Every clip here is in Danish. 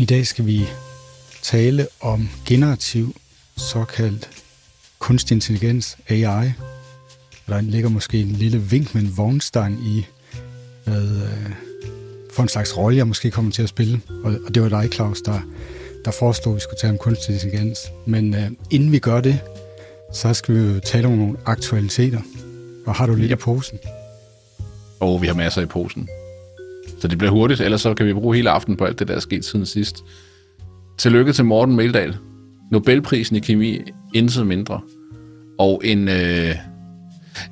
I dag skal vi tale om generativ såkaldt kunstig intelligens, AI. Der ligger måske en lille vink med en vognstang i, hvad, øh, for en slags rolle, jeg måske kommer til at spille. Og, og det var dig, Claus, der, der foreslog, at vi skulle tale om kunstig intelligens. Men øh, inden vi gør det, så skal vi jo tale om nogle aktualiteter. Og har du lidt i posen? Og vi har masser i posen. Så det bliver hurtigt, ellers så kan vi bruge hele aftenen på alt det, der er sket siden sidst. Tillykke til Morten Meldal. Nobelprisen i kemi, intet mindre. Og en, øh,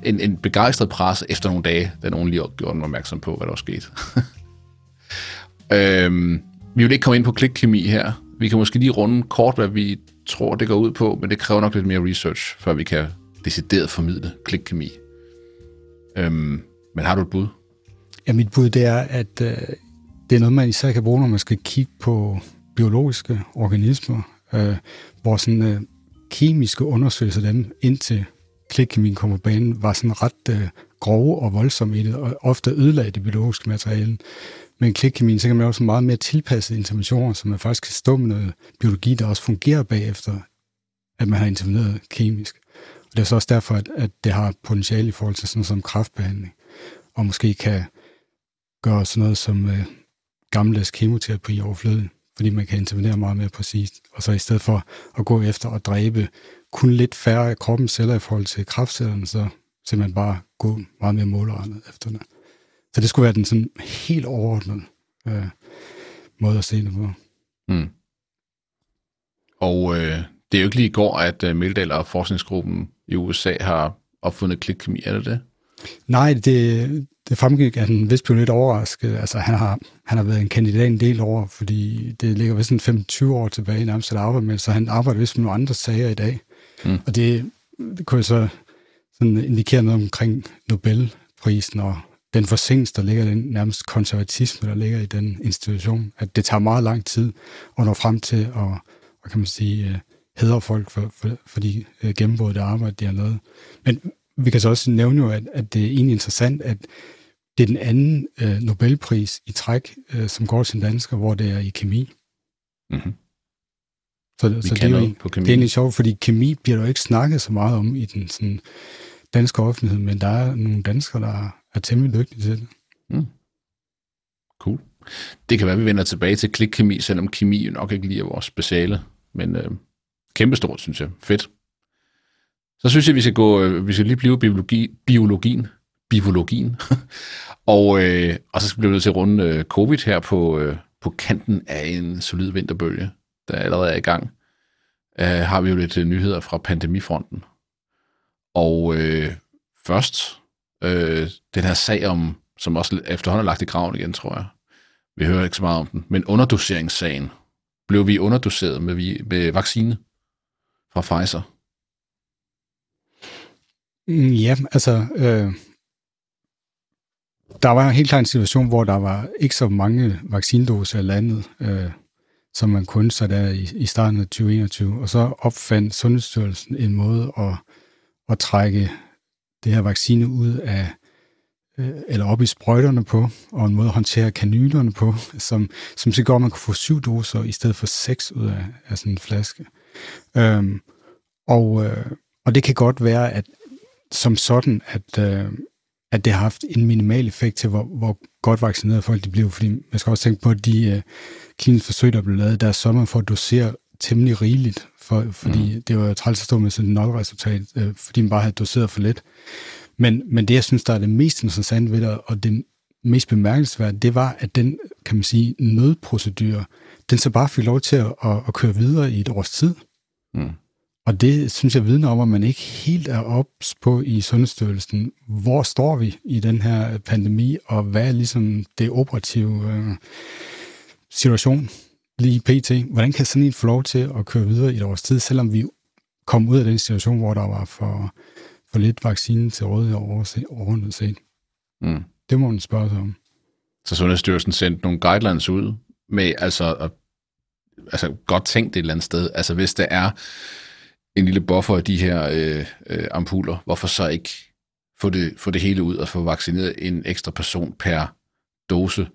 en, en begejstret pres efter nogle dage, da nogen lige gjorde den opmærksom på, hvad der var sket. øhm, vi vil ikke komme ind på klikkemi her. Vi kan måske lige runde kort, hvad vi tror, det går ud på, men det kræver nok lidt mere research, før vi kan decideret formidle klikkemi. Øhm, men har du et bud? Ja, mit bud det er, at øh, det er noget, man især kan bruge, når man skal kigge på biologiske organismer, øh, hvor sådan øh, kemiske undersøgelser dem indtil klikkemien kommer på banen, var sådan ret øh, grove og voldsomme i det, og ofte ødelagde det biologiske materiale. Men klikkemien, så kan man også meget mere tilpasset interventioner, så man faktisk kan stå med noget biologi, der også fungerer bagefter, at man har interveneret kemisk. Og det er så også derfor, at, at det har potentiale i forhold til sådan noget som kraftbehandling, og måske kan gøre sådan noget som øh, gammeldags kemoterapi overflødig, fordi man kan intervenere meget mere præcist. Og så i stedet for at gå efter at dræbe kun lidt færre af kroppens celler i forhold til kraftcellerne, så simpelthen bare gå meget mere målrettet efter det. Så det skulle være den sådan helt overordnede øh, måde at se det på. Mm. Og øh, det er jo ikke lige i går, at øh, Meldal og forskningsgruppen i USA har opfundet klikkemi, er det det? Nej, det, det fremgik, at han vist blev lidt overrasket. Altså, han har, han har været en kandidat en del år, fordi det ligger vist en 25 år tilbage nærmest at arbejde med, så han arbejder vist med nogle andre sager i dag. Mm. Og det, det kunne så sådan indikere noget omkring Nobelprisen og den forsinkelse, der ligger, den nærmest konservatisme, der ligger i den institution, at det tager meget lang tid at nå frem til at, hvad kan man sige, øh, hedre folk for, for, for de øh, gennembrudte arbejde, de har lavet. Men vi kan så også nævne jo, at, at det er egentlig interessant, at det er den anden øh, Nobelpris i træk, øh, som går til dansker, hvor det er i kemi. Mm-hmm. Så, vi så det, er jo, på kemi. det er egentlig sjovt, fordi kemi bliver der jo ikke snakket så meget om i den sådan, danske offentlighed, men der er nogle danskere, der er temmelig dygtige til det. Mm. Cool. Det kan være, at vi vender tilbage til klikkemi, selvom kemi jo nok ikke lige er vores speciale, men øh, kæmpestort, synes jeg. Fedt. Så synes jeg, vi skal gå, øh, vi skal lige blive biologi, biologien, biologien, og, øh, og så skal vi nødt til at runde øh, covid her på, øh, på kanten af en solid vinterbølge, der allerede er i gang. Øh, har vi jo lidt øh, nyheder fra pandemifronten. Og øh, først øh, den her sag om, som også efterhånden er lagt i graven igen, tror jeg. Vi hører ikke så meget om den. Men underdoseringssagen. Blev vi underdoseret med, med vaccine fra Pfizer? Mm, ja, altså, øh, der var helt klart en situation, hvor der var ikke så mange vaccinedoser i landet, øh, som man kunne så der i, i starten af 2021. Og så opfandt Sundhedsstyrelsen en måde at, at trække det her vaccine ud af, øh, eller op i sprøjterne på, og en måde at håndtere kanylerne på, som, som så gør, at man kan få syv doser i stedet for seks ud af, af sådan en flaske. Øhm, og, øh, og det kan godt være, at som sådan, at, øh, at det har haft en minimal effekt til, hvor, hvor godt vaccineret folk de blev, fordi man skal også tænke på, at de øh, kliniske forsøg, der blev lavet, der er sommer for at dosere temmelig rigeligt, for, fordi mm. det var træls at stå med sådan et nulresultat, øh, fordi man bare havde doseret for lidt. Men, men det, jeg synes, der er det mest interessante ved det, og det mest bemærkelsesværdige, det var, at den, kan man sige, nødprocedur, den så bare fik lov til at, at, at køre videre i et års tid. Mm. Og det synes jeg vidner om, at man ikke helt er ops på i Sundhedsstyrelsen. Hvor står vi i den her pandemi, og hvad er ligesom det operative øh, situation lige pt? Hvordan kan sådan en få lov til at køre videre i et års tid, selvom vi kom ud af den situation, hvor der var for, for lidt vaccine til rådighed overordnet set? Mm. Det må man spørge sig om. Så Sundhedsstyrelsen sendte nogle guidelines ud med, altså, altså godt tænkt et eller andet sted. Altså hvis der er en lille buffer af de her øh, øh, ampuller, hvorfor så ikke få det, få det hele ud og få vaccineret en ekstra person per dose,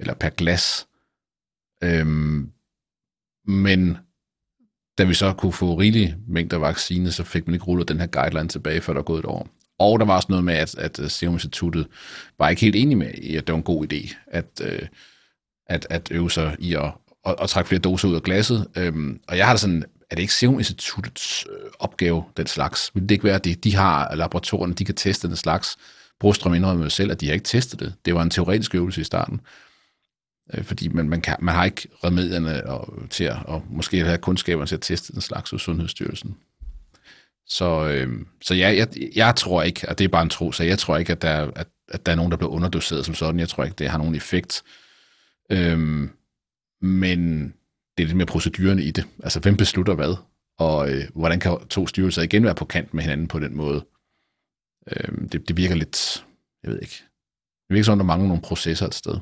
eller per glas? Øhm, men da vi så kunne få rigelige mængder vaccine, så fik man ikke rullet den her guideline tilbage, før der er gået et år. Og der var også noget med, at, at øh, Serum Instituttet var ikke helt enig med, at det var en god idé at, øh, at, at øve sig i at, at, at trække flere doser ud af glasset. Øhm, og jeg har da sådan, er det ikke Serum Instituttets øh, opgave, den slags? Vil det ikke være, det? de, har øh, laboratorierne, de kan teste den slags? Brostrøm indrømmer selv, at de har ikke testet det. Det var en teoretisk øvelse i starten. Øh, fordi man, man, kan, man har ikke remedierne og, til at, og måske have kundskaberne til at teste den slags hos Sundhedsstyrelsen. Så, øh, så ja, jeg, jeg tror ikke, at det er bare en tro, så jeg tror ikke, at der, at, at der er nogen, der bliver underdoseret som sådan. Jeg tror ikke, det har nogen effekt. Øh, men det er lidt mere procedurerne i det. Altså, hvem beslutter hvad? Og øh, hvordan kan to styrelser igen være på kant med hinanden på den måde? Øhm, det, det virker lidt, jeg ved ikke, det virker som, der mangler nogle processer et sted.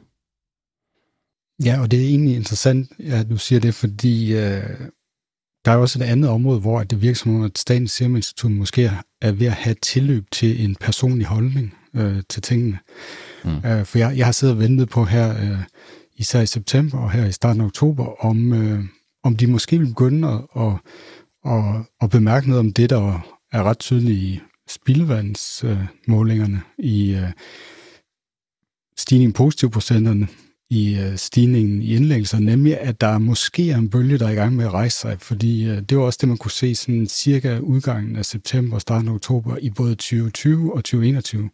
Ja, og det er egentlig interessant, at du siger det, fordi øh, der er også et andet område, hvor det virker som om, at Statens Serum Institut måske er ved at have tilløb til en personlig holdning øh, til tingene. Mm. Øh, for jeg, jeg har siddet og ventet på her, øh, især i september og her i starten af oktober, om, øh, om de måske vil begynde at, at, at, at bemærke noget om det, der er ret tydeligt i spildevandsmålingerne, øh, i øh, stigningen positiv procenterne, i øh, stigningen i indlæggelser, nemlig at der måske er en bølge, der er i gang med at rejse sig, fordi øh, det var også det, man kunne se sådan cirka udgangen af september og starten af oktober i både 2020 og 2021.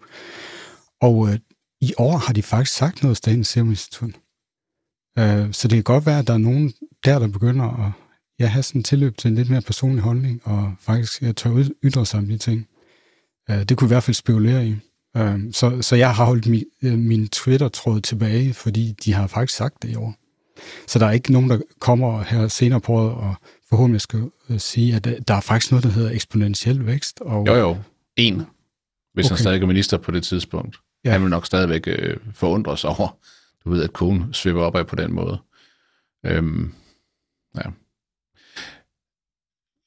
Og øh, i år har de faktisk sagt noget, Statens Serum Institut. Øh, så det kan godt være, at der er nogen der, der begynder at ja, have sådan en tilløb til en lidt mere personlig holdning, og faktisk ja, tør ytre sig om de ting. Øh, det kunne i hvert fald spekulere i. Øh, så, så jeg har holdt min, øh, min Twitter-tråd tilbage, fordi de har faktisk sagt det i år. Så der er ikke nogen, der kommer her senere på året og forhåbentlig skal øh, sige, at der er faktisk noget, der hedder eksponentiel vækst. Og, jo, jo. En. Hvis okay. han stadig er minister på det tidspunkt. Ja. Han vil nok stadigvæk øh, forundres over, du ved, at kogen svipper opad på den måde. Øhm, ja.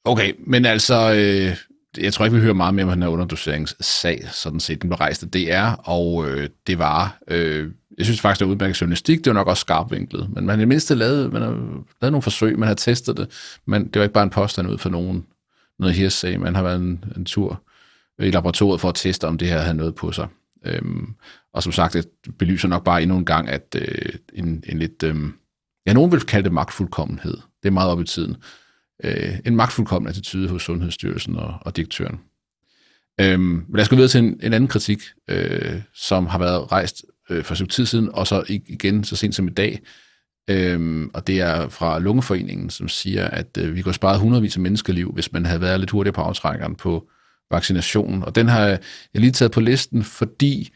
Okay, men altså, øh, jeg tror ikke, vi hører meget mere om den her underdoseringssag, sådan set. Den blev rejst af DR, og øh, det var, øh, jeg synes faktisk, det var udmærket journalistik, det var nok også skarpvinklet, men man har i mindste lavet, man har lavet nogle forsøg, man har testet det, men det var ikke bare en påstand ud for nogen, noget hearsay, man har været en, en tur i laboratoriet for at teste, om det her havde noget på sig. Øhm, og som sagt, det belyser nok bare endnu en gang, at øh, en, en lidt, øh, ja, nogen vil kalde det magtfuldkommenhed. Det er meget op i tiden øh, en magtfuldkommen attitude hos Sundhedsstyrelsen og, og direktøren. Øh, men lad os gå videre til en, en anden kritik, øh, som har været rejst øh, for et tid siden, og så igen så sent som i dag. Øhm, og det er fra Lungeforeningen, som siger, at øh, vi kunne sparet hundredvis af menneskeliv, hvis man havde været lidt hurtigere på aftrækkeren på vaccinationen. Og den har jeg lige taget på listen, fordi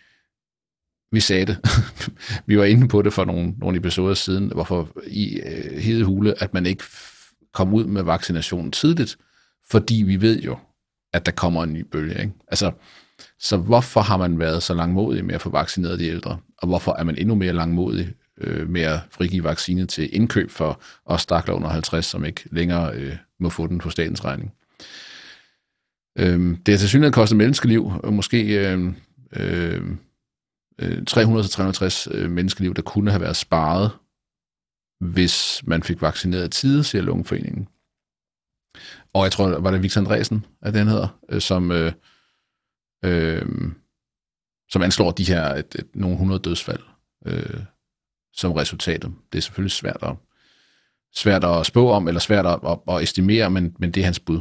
vi sagde det. vi var inde på det for nogle, nogle episoder siden, hvorfor i øh, hedehule, at man ikke kom ud med vaccinationen tidligt, fordi vi ved jo, at der kommer en ny bølge. Ikke? Altså, så hvorfor har man været så langmodig med at få vaccineret de ældre? Og hvorfor er man endnu mere langmodig øh, med at frigive vaccine til indkøb for os stakler under 50, som ikke længere øh, må få den på statens regning? Øh, det har til synligheden kostet menneskeliv, og måske øh, øh, Øh, 300-360 øh, menneskeliv, der kunne have været sparet hvis man fik vaccineret tid, siger Lungeforeningen. Og jeg tror, var det Victor Andresen, at den hedder, øh, som, øh, øh, som anslår de her et, et, nogle hundrede dødsfald øh, som resultatet. Det er selvfølgelig svært at, svært at spå om, eller svært at, at, at estimere, men, men det er hans bud.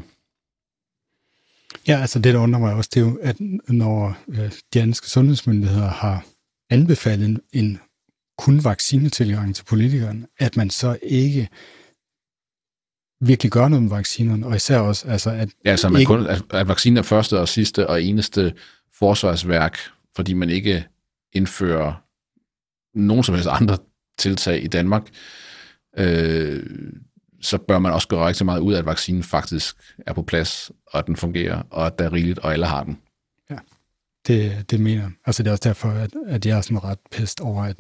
Ja, altså det, der undrer mig også, det er jo, at når øh, de danske sundhedsmyndigheder har anbefalet en, en kun vaccinetilgang til politikerne, at man så ikke virkelig gør noget med vaccinerne, og især også, altså at... Ja, altså man ikke... kun, at, at vaccinen er første og sidste og eneste forsvarsværk, fordi man ikke indfører nogen som helst andre tiltag i Danmark, øh, så bør man også gøre rigtig meget ud af, at vaccinen faktisk er på plads, og at den fungerer, og at der er rigeligt, og alle har den. Det, det mener jeg. Altså det er også derfor, at, at jeg er sådan ret pest over, at,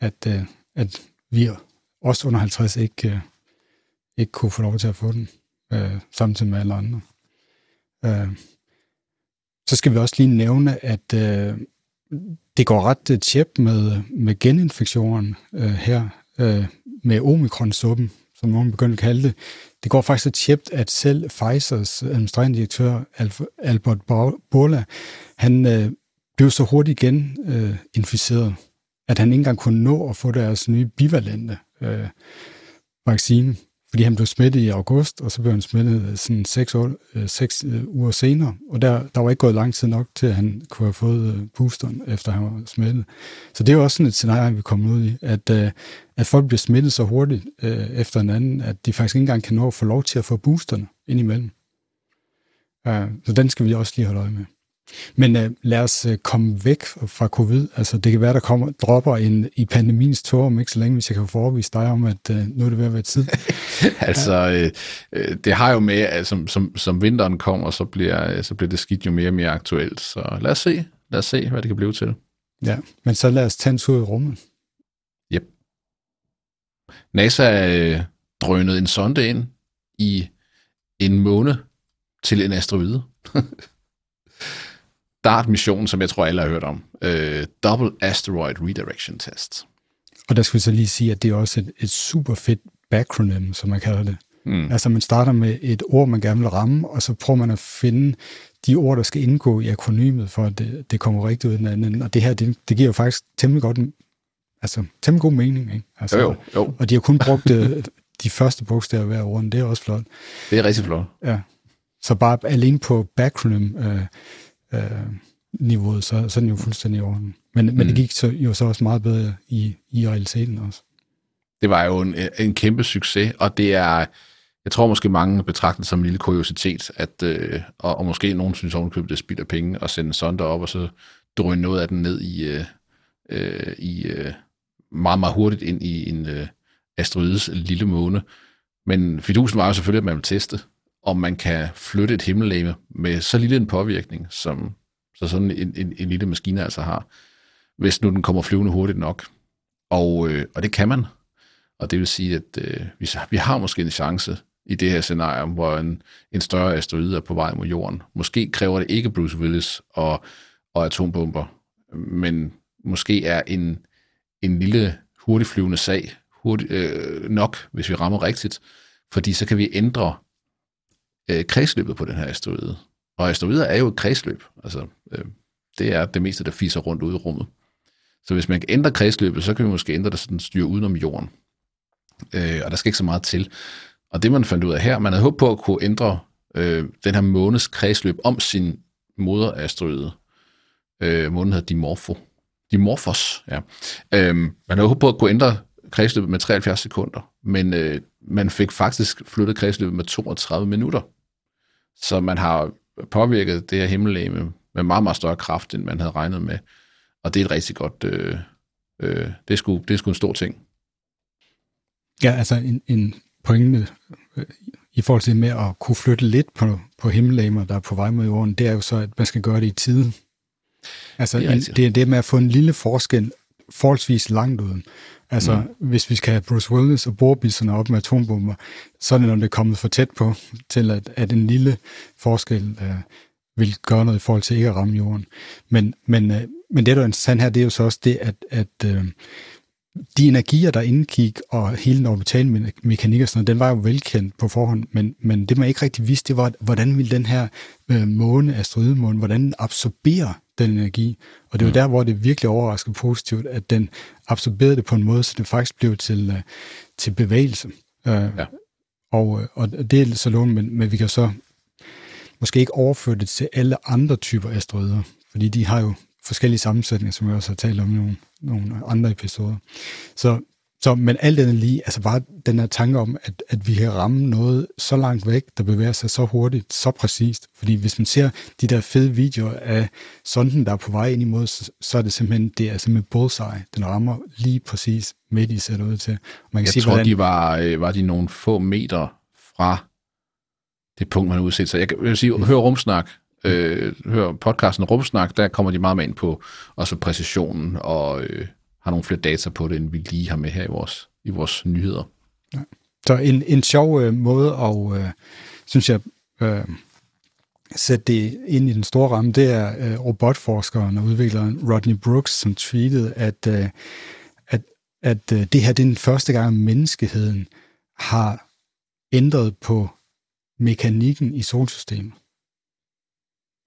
at, øh, at vi også under 50 ikke, øh, ikke kunne få lov til at få den, øh, samtidig med alle andre. Øh, så skal vi også lige nævne, at øh, det går ret øh, tjep med, med geninfektionen øh, her, øh, med omikron-suppen, som nogen begyndte at kalde det. Det går faktisk så tjept, at selv Pfizers administrerende direktør, Albert Bourla, han øh, blev så hurtigt igen øh, inficeret, at han ikke engang kunne nå at få deres nye bivalente øh, vaccine fordi han blev smittet i august, og så blev han smittet øh, sådan seks, år, øh, seks øh, uger senere. Og der, der var ikke gået lang tid nok til, at han kunne have fået øh, boosteren, efter han var smittet. Så det er jo også sådan et scenarie, vi kommer ud i, at, øh, at folk bliver smittet så hurtigt efter en anden, at de faktisk ikke engang kan nå at få lov til at få boosterne indimellem. så den skal vi også lige holde øje med. Men uh, lad os uh, komme væk fra covid. Altså, det kan være, der kommer dropper en, i pandemiens tår om ikke så længe, hvis jeg kan forevise dig om, at uh, nu er det ved at være tid. altså, ja. øh, det har jo med, at som, som, som vinteren kommer, så bliver, så bliver det skidt jo mere og mere aktuelt. Så lad os se, lad os se, hvad det kan blive til. Ja, men så lad os tage en tur i rummet. Yep. NASA øh, drønede en sonde ind i en måne til en asteroide. DART-mission, som jeg tror, alle har hørt om. Uh, Double Asteroid Redirection Test. Og der skal vi så lige sige, at det er også et, et super fedt backronym, som man kalder det. Mm. Altså man starter med et ord, man gerne vil ramme, og så prøver man at finde de ord, der skal indgå i akronymet, for at det, det kommer rigtigt ud den anden. Og det her, det, det giver jo faktisk temmelig godt, altså temmelig god mening. Ikke? Altså, jo, jo. Og de har kun brugt øh, de første bogstaver hver ord, det er også flot. Det er rigtig flot. Ja. Så bare alene på backronym, øh, øh, niveauet, så, så er den jo fuldstændig i orden. Men, mm. men det mm. gik så, jo så også meget bedre i, i realiteten også. Det var jo en, en kæmpe succes, og det er, jeg tror måske mange betragter det som en lille kuriositet, at, øh, og, og måske nogen synes ovenkøbet, det spilder penge og sende sonder op, og så drøne noget af den ned i, øh, øh, i øh, meget, meget hurtigt ind i en øh, asteroides lille måne. Men fidusen var jo selvfølgelig, at man vil teste, om man kan flytte et himmellegeme med så lille en påvirkning, som så sådan en, en, en lille maskine altså har, hvis nu den kommer flyvende hurtigt nok. Og, øh, og det kan man. Og det vil sige, at øh, vi, vi har måske en chance i det her scenarie, hvor en, en større asteroide er på vej mod jorden. Måske kræver det ikke Bruce Willis og, og atombomber, men måske er en, en lille hurtigflyvende sag hurtigt, øh, nok, hvis vi rammer rigtigt, fordi så kan vi ændre øh, kredsløbet på den her asteroide. Og asteroider er jo et kredsløb. Altså, øh, det er det meste, der fiser rundt ude i rummet. Så hvis man kan ændre kredsløbet, så kan vi måske ændre det, så den styrer udenom jorden. Øh, og der skal ikke så meget til. Og det man fandt ud af her, man havde håbet på at kunne ændre øh, den her månes kredsløb om sin moderasteroide. Øh, månen hedder Dimorpho. Dimorphos, ja. Øh, man havde håbet på at kunne ændre kredsløbet med 73 sekunder, men øh, man fik faktisk flyttet kredsløbet med 32 minutter. Så man har påvirket det her himmellegeme med meget, meget større kraft, end man havde regnet med. Og det er et rigtig godt... Øh, øh, det, er sgu, det er sgu en stor ting. Ja, altså en, en pointe øh, i forhold til med at kunne flytte lidt på, på himmellegemer, der er på vej mod jorden, det er jo så, at man skal gøre det i tide. Altså det er, en, det, er det med at få en lille forskel forholdsvis langt ud. Altså, mm. hvis vi skal have Bruce Willis og borbisserne op med atombomber, så er det, når det er kommet for tæt på, til at, at en lille forskel øh, vil gøre noget i forhold til ikke at ramme jorden. Men, men, øh, men det, der er interessant her, det er jo så også det, at, at øh, de energier, der indgik, og hele den orbitale mekanik og sådan noget, den var jo velkendt på forhånd, men, men det man ikke rigtig vidste, det var, hvordan ville den her øh, måne, asteroidemåne, hvordan absorberer den energi. Og det var mm. der, hvor det virkelig overraskede positivt, at den absorberede det på en måde, så det faktisk blev til, uh, til bevægelse. Uh, ja. og, øh, og det er så lovende, men, men vi kan så måske ikke overføre det til alle andre typer asteroider, fordi de har jo forskellige sammensætninger, som jeg også har talt om i nogle, andre episoder. Så så, men alt andet lige, altså bare den her tanke om, at, at vi kan ramme noget så langt væk, der bevæger sig så hurtigt, så præcist. Fordi hvis man ser de der fede videoer af sonden, der er på vej ind imod, så, så er det simpelthen, det er simpelthen bullseye. Den rammer lige præcis midt i ser ud til. Man kan Jeg sige, tror, hvordan... de var, øh, var de nogle få meter fra det punkt, man udset sig. Jeg vil sige, hør rumsnak, øh, hør podcasten Rumsnak, der kommer de meget med ind på også præcisionen og... Øh, har nogle flere data på det, end vi lige har med her i vores, i vores nyheder. Ja. Så en, en sjov øh, måde at, øh, synes jeg, øh, sætte det ind i den store ramme, det er øh, robotforskeren og udvikleren Rodney Brooks, som tweetede, at, øh, at, at øh, det her det er den første gang, menneskeheden har ændret på mekanikken i solsystemet.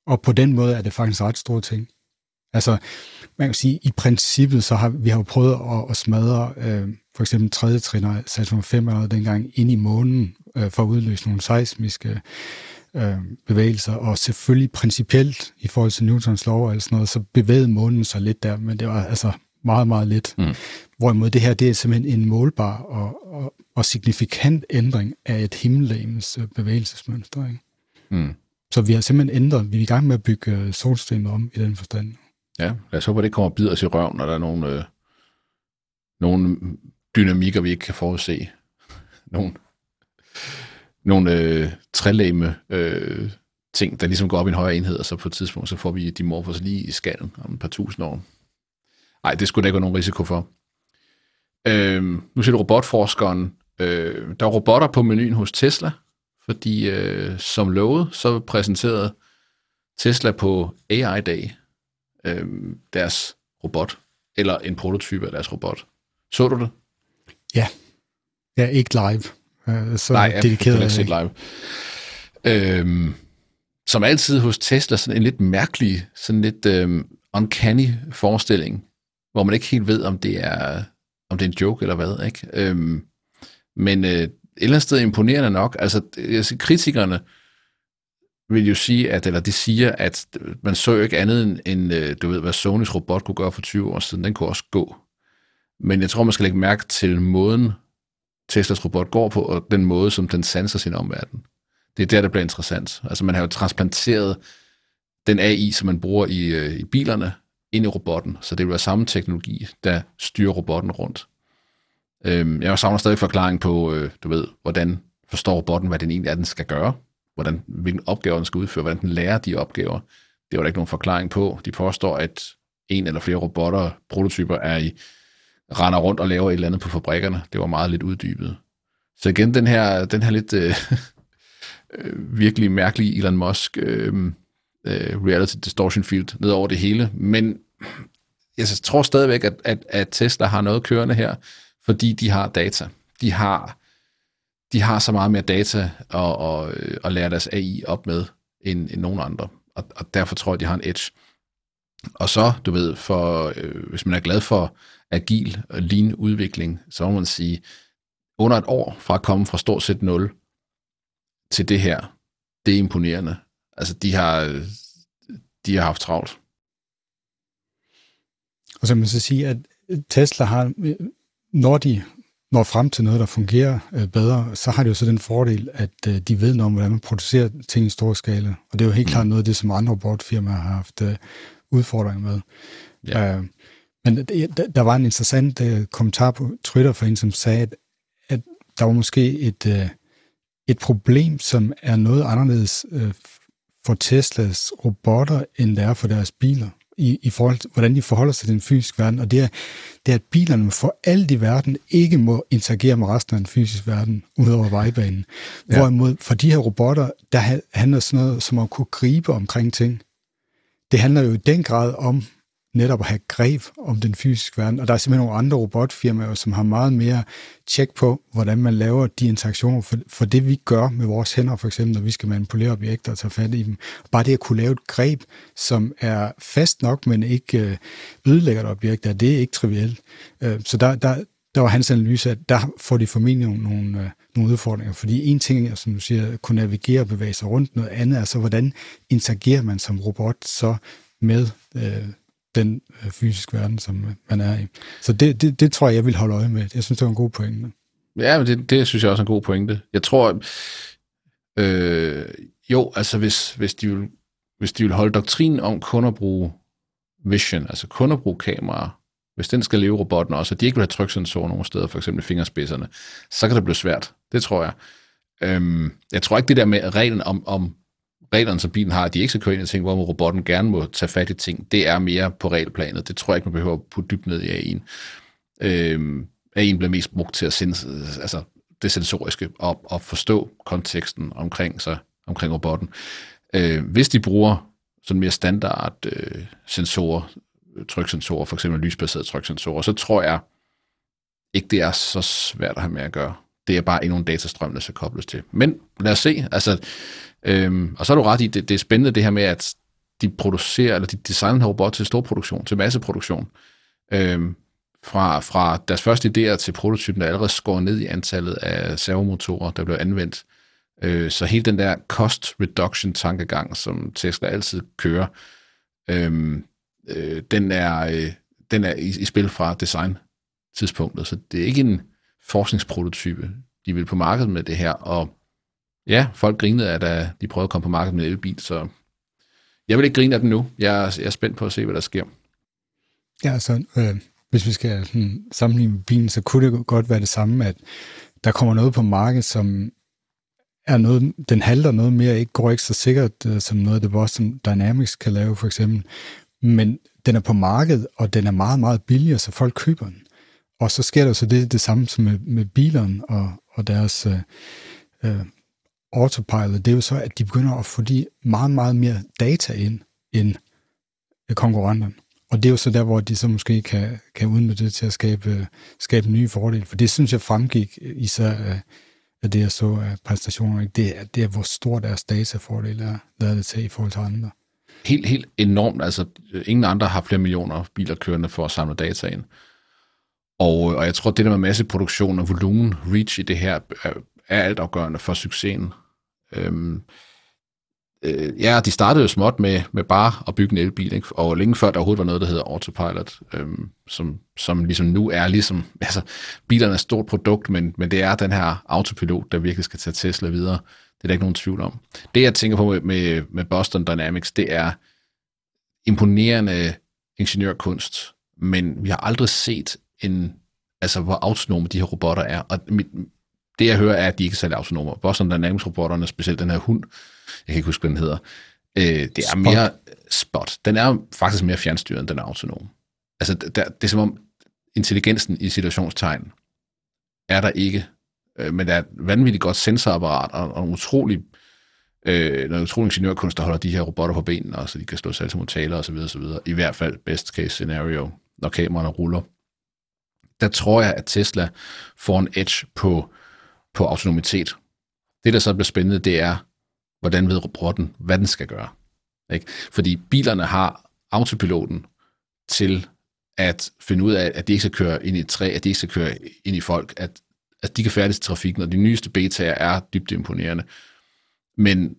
Og på den måde er det faktisk ret store ting. Altså, man kan sige, i princippet, så har vi har jo prøvet at, at smadre øh, for eksempel tredje trin Saturn 5 eller dengang ind i månen øh, for at udløse nogle seismiske øh, bevægelser, og selvfølgelig principielt i forhold til Newtons lov og sådan noget, så bevægede månen sig lidt der, men det var altså meget, meget lidt. Mm. Hvorimod det her, det er simpelthen en målbar og, og, og signifikant ændring af et himmellegemes øh, bevægelsesmønster. Ikke? Mm. Så vi har simpelthen ændret, vi er i gang med at bygge øh, solsystemet om i den forstand. Ja, lad os håbe, at det kommer og bider os i røven, når der er nogle, øh, nogle dynamikker, vi ikke kan forudse. nogle nogle øh, trælæme øh, ting, der ligesom går op i en højere enhed, og så på et tidspunkt, så får vi de morfos lige i skallen om et par tusind år. Nej, det skulle der ikke være nogen risiko for. Øh, nu siger du robotforskeren. Øh, der er robotter på menuen hos Tesla, fordi øh, som lovet, så præsenterede Tesla på AI Day øh, deres robot, eller en prototype af deres robot. Så du det? Ja. Ja, ikke live. Øh, så Nej, dedikeret. Jeg har ikke live. Øhm, som altid hos Tesla, sådan en lidt mærkelig, sådan lidt øhm, uncanny forestilling, hvor man ikke helt ved, om det er, om det er en joke eller hvad. Ikke? Øhm, men øh, et eller andet sted imponerende nok. Altså, altså, kritikerne vil jo sige, at, eller de siger, at man så jo ikke andet end, end, øh, du ved, hvad Sonys robot kunne gøre for 20 år siden. Den kunne også gå. Men jeg tror, man skal lægge mærke til måden, Teslas robot går på, og den måde, som den sanser sin omverden. Det er der, der bliver interessant. Altså man har jo transplanteret den AI, som man bruger i, øh, i bilerne, ind i robotten, så det vil være samme teknologi, der styrer robotten rundt. Øhm, jeg savner stadig forklaring på, øh, du ved, hvordan forstår robotten, hvad den egentlig er, den skal gøre, hvordan, hvilken opgaver den skal udføre, hvordan den lærer de opgaver. Det var der ikke nogen forklaring på. De påstår, at en eller flere robotter, prototyper, er i render rundt og laver et eller andet på fabrikkerne. Det var meget lidt uddybet. Så igen, den her, den her lidt øh, øh, virkelig mærkelige Elon Musk øh, øh, reality distortion field ned over det hele. Men jeg tror stadigvæk, at, at, at Tesla har noget kørende her, fordi de har data. De har, de har så meget mere data at, at, at lære deres AI op med, end, end nogen andre. Og, og derfor tror jeg, de har en edge. Og så, du ved, for, øh, hvis man er glad for agil og lean udvikling, så må man sige, under et år fra at komme fra stort set 0 til det her, det er imponerende. Altså, de har, de har haft travlt. Og så man så sige, at Tesla har, når de når frem til noget, der fungerer øh, bedre, så har det jo så den fordel, at øh, de ved noget om, hvordan man producerer ting i stor skala. Og det er jo helt mm. klart noget af det, som andre robotfirmaer har haft øh, udfordringer med. Ja. Men der var en interessant kommentar på Twitter for en, som sagde, at, at der var måske et, et problem, som er noget anderledes for Teslas robotter, end det er for deres biler i, i forhold til, hvordan de forholder sig til den fysiske verden, og det er, det er, at bilerne for alt i verden ikke må interagere med resten af den fysiske verden, udover vejbanen. Ja. Hvorimod for de her robotter, der handler sådan noget som at kunne gribe omkring ting det handler jo i den grad om netop at have greb om den fysiske verden, og der er simpelthen nogle andre robotfirmaer, som har meget mere tjek på, hvordan man laver de interaktioner, for, for det vi gør med vores hænder, for eksempel, når vi skal manipulere objekter og tage fat i dem. Bare det at kunne lave et greb, som er fast nok, men ikke øh, ødelægger et objekt, det er ikke trivielt. Øh, så der, der, der var hans analyse, at der får de formentlig nogle, nogle, øh, nogle udfordringer. Fordi en ting er, som du siger, at kunne navigere og bevæge sig rundt. Noget andet er så, hvordan interagerer man som robot så med øh, den øh, fysiske verden, som øh, man er i. Så det, det, det tror jeg, jeg vil holde øje med. Jeg synes, det var en god pointe. Ja, men det, det synes jeg også er en god pointe. Jeg tror, øh, jo, altså hvis, hvis, de vil, hvis de vil holde doktrinen om kun at bruge vision, altså kun at bruge kameraer, hvis den skal leve robotten også, og de ikke vil have tryksensorer nogen steder, for eksempel fingerspidserne, så kan det blive svært. Det tror jeg. Øhm, jeg tror ikke det der med reglen om, om reglerne, som bilen har, de ikke skal køre ind i ting, hvor robotten gerne må tage fat i ting, det er mere på regelplanet. Det tror jeg ikke, man behøver at putte dybt ned i AI'en. Øhm, AI'en bliver mest brugt til at sende, altså det sensoriske og, og forstå konteksten omkring sig, omkring robotten. Øh, hvis de bruger sådan mere standard øh, sensorer, tryksensorer, for eksempel lysbaserede tryksensorer, så tror jeg ikke, det er så svært at have med at gøre. Det er bare endnu en datastrøm, der skal kobles til. Men lad os se. Altså, øhm, og så er du ret i, det, det er spændende det her med, at de producerer, eller de designer en robot til storproduktion, til masseproduktion. Øhm, fra, fra deres første idéer til prototypen, der allerede skåret ned i antallet af servomotorer, der blev anvendt. Øh, så hele den der cost reduction tankegang, som Tesla altid kører, øh, øh, den er, øh, den er i, i spil fra design tidspunktet. Så det er ikke en forskningsprototype. De vil på markedet med det her, og ja, folk grinede af, at de prøvede at komme på markedet med en elbil, så jeg vil ikke grine af den nu. Jeg er, jeg er spændt på at se, hvad der sker. Ja, altså, øh, hvis vi skal sådan, sammenligne med bilen, så kunne det godt være det samme, at der kommer noget på markedet, som er noget, den halter noget mere, ikke går ikke så sikkert øh, som noget af det Boston Dynamics kan lave for eksempel, men den er på markedet, og den er meget, meget billigere, så folk køber den. Og så sker der så det, det samme som med, med bilerne og, og deres øh, øh autopilot, det er jo så, at de begynder at få de meget, meget mere data ind end øh, konkurrenterne. Og det er jo så der, hvor de så måske kan, kan udnytte det til at skabe, øh, skabe nye fordele. For det synes jeg fremgik øh, især af, af det, jeg så af præstationer. Det er, det er, hvor stor deres datafordel er, lavet det til i forhold til andre. Helt, helt enormt. Altså, ingen andre har flere millioner biler kørende for at samle data ind. Og, og jeg tror, det der med masseproduktion og volumen, reach i det her, er, er altafgørende for succesen. Øhm, øh, ja, de startede jo småt med, med bare at bygge en elbil, ikke? og længe før der overhovedet var noget, der hedder autopilot, øhm, som, som ligesom nu er ligesom, altså bilerne er et stort produkt, men, men det er den her autopilot, der virkelig skal tage Tesla videre. Det er der ikke nogen tvivl om. Det, jeg tænker på med, med, med Boston Dynamics, det er imponerende ingeniørkunst, men vi har aldrig set en, altså hvor autonome de her robotter er. Og mit, det jeg hører er, at de ikke er særlig autonome. Boston Dynamics-robotterne, specielt den her hund, jeg kan ikke huske, hvad den hedder, øh, det er spot. mere spot. Den er faktisk mere fjernstyret, end den er autonom. Altså, der, det er som om intelligensen i situationstegn er der ikke, øh, men der er et vanvittigt godt sensorapparat og, og en utrolig øh, noget utrolig ingeniørkunst, der holder de her robotter på benene, og så de kan slå sig mod taler osv. osv. I hvert fald best case scenario, når kameraerne ruller. Der tror jeg, at Tesla får en edge på på autonomitet. Det, der så bliver spændende, det er, hvordan ved robotten, hvad den skal gøre. Ikke? Fordi bilerne har autopiloten til at finde ud af, at de ikke skal køre ind i et træ, at de ikke skal køre ind i folk, at, at de kan færdes i trafikken, og de nyeste betaer er dybt imponerende. Men,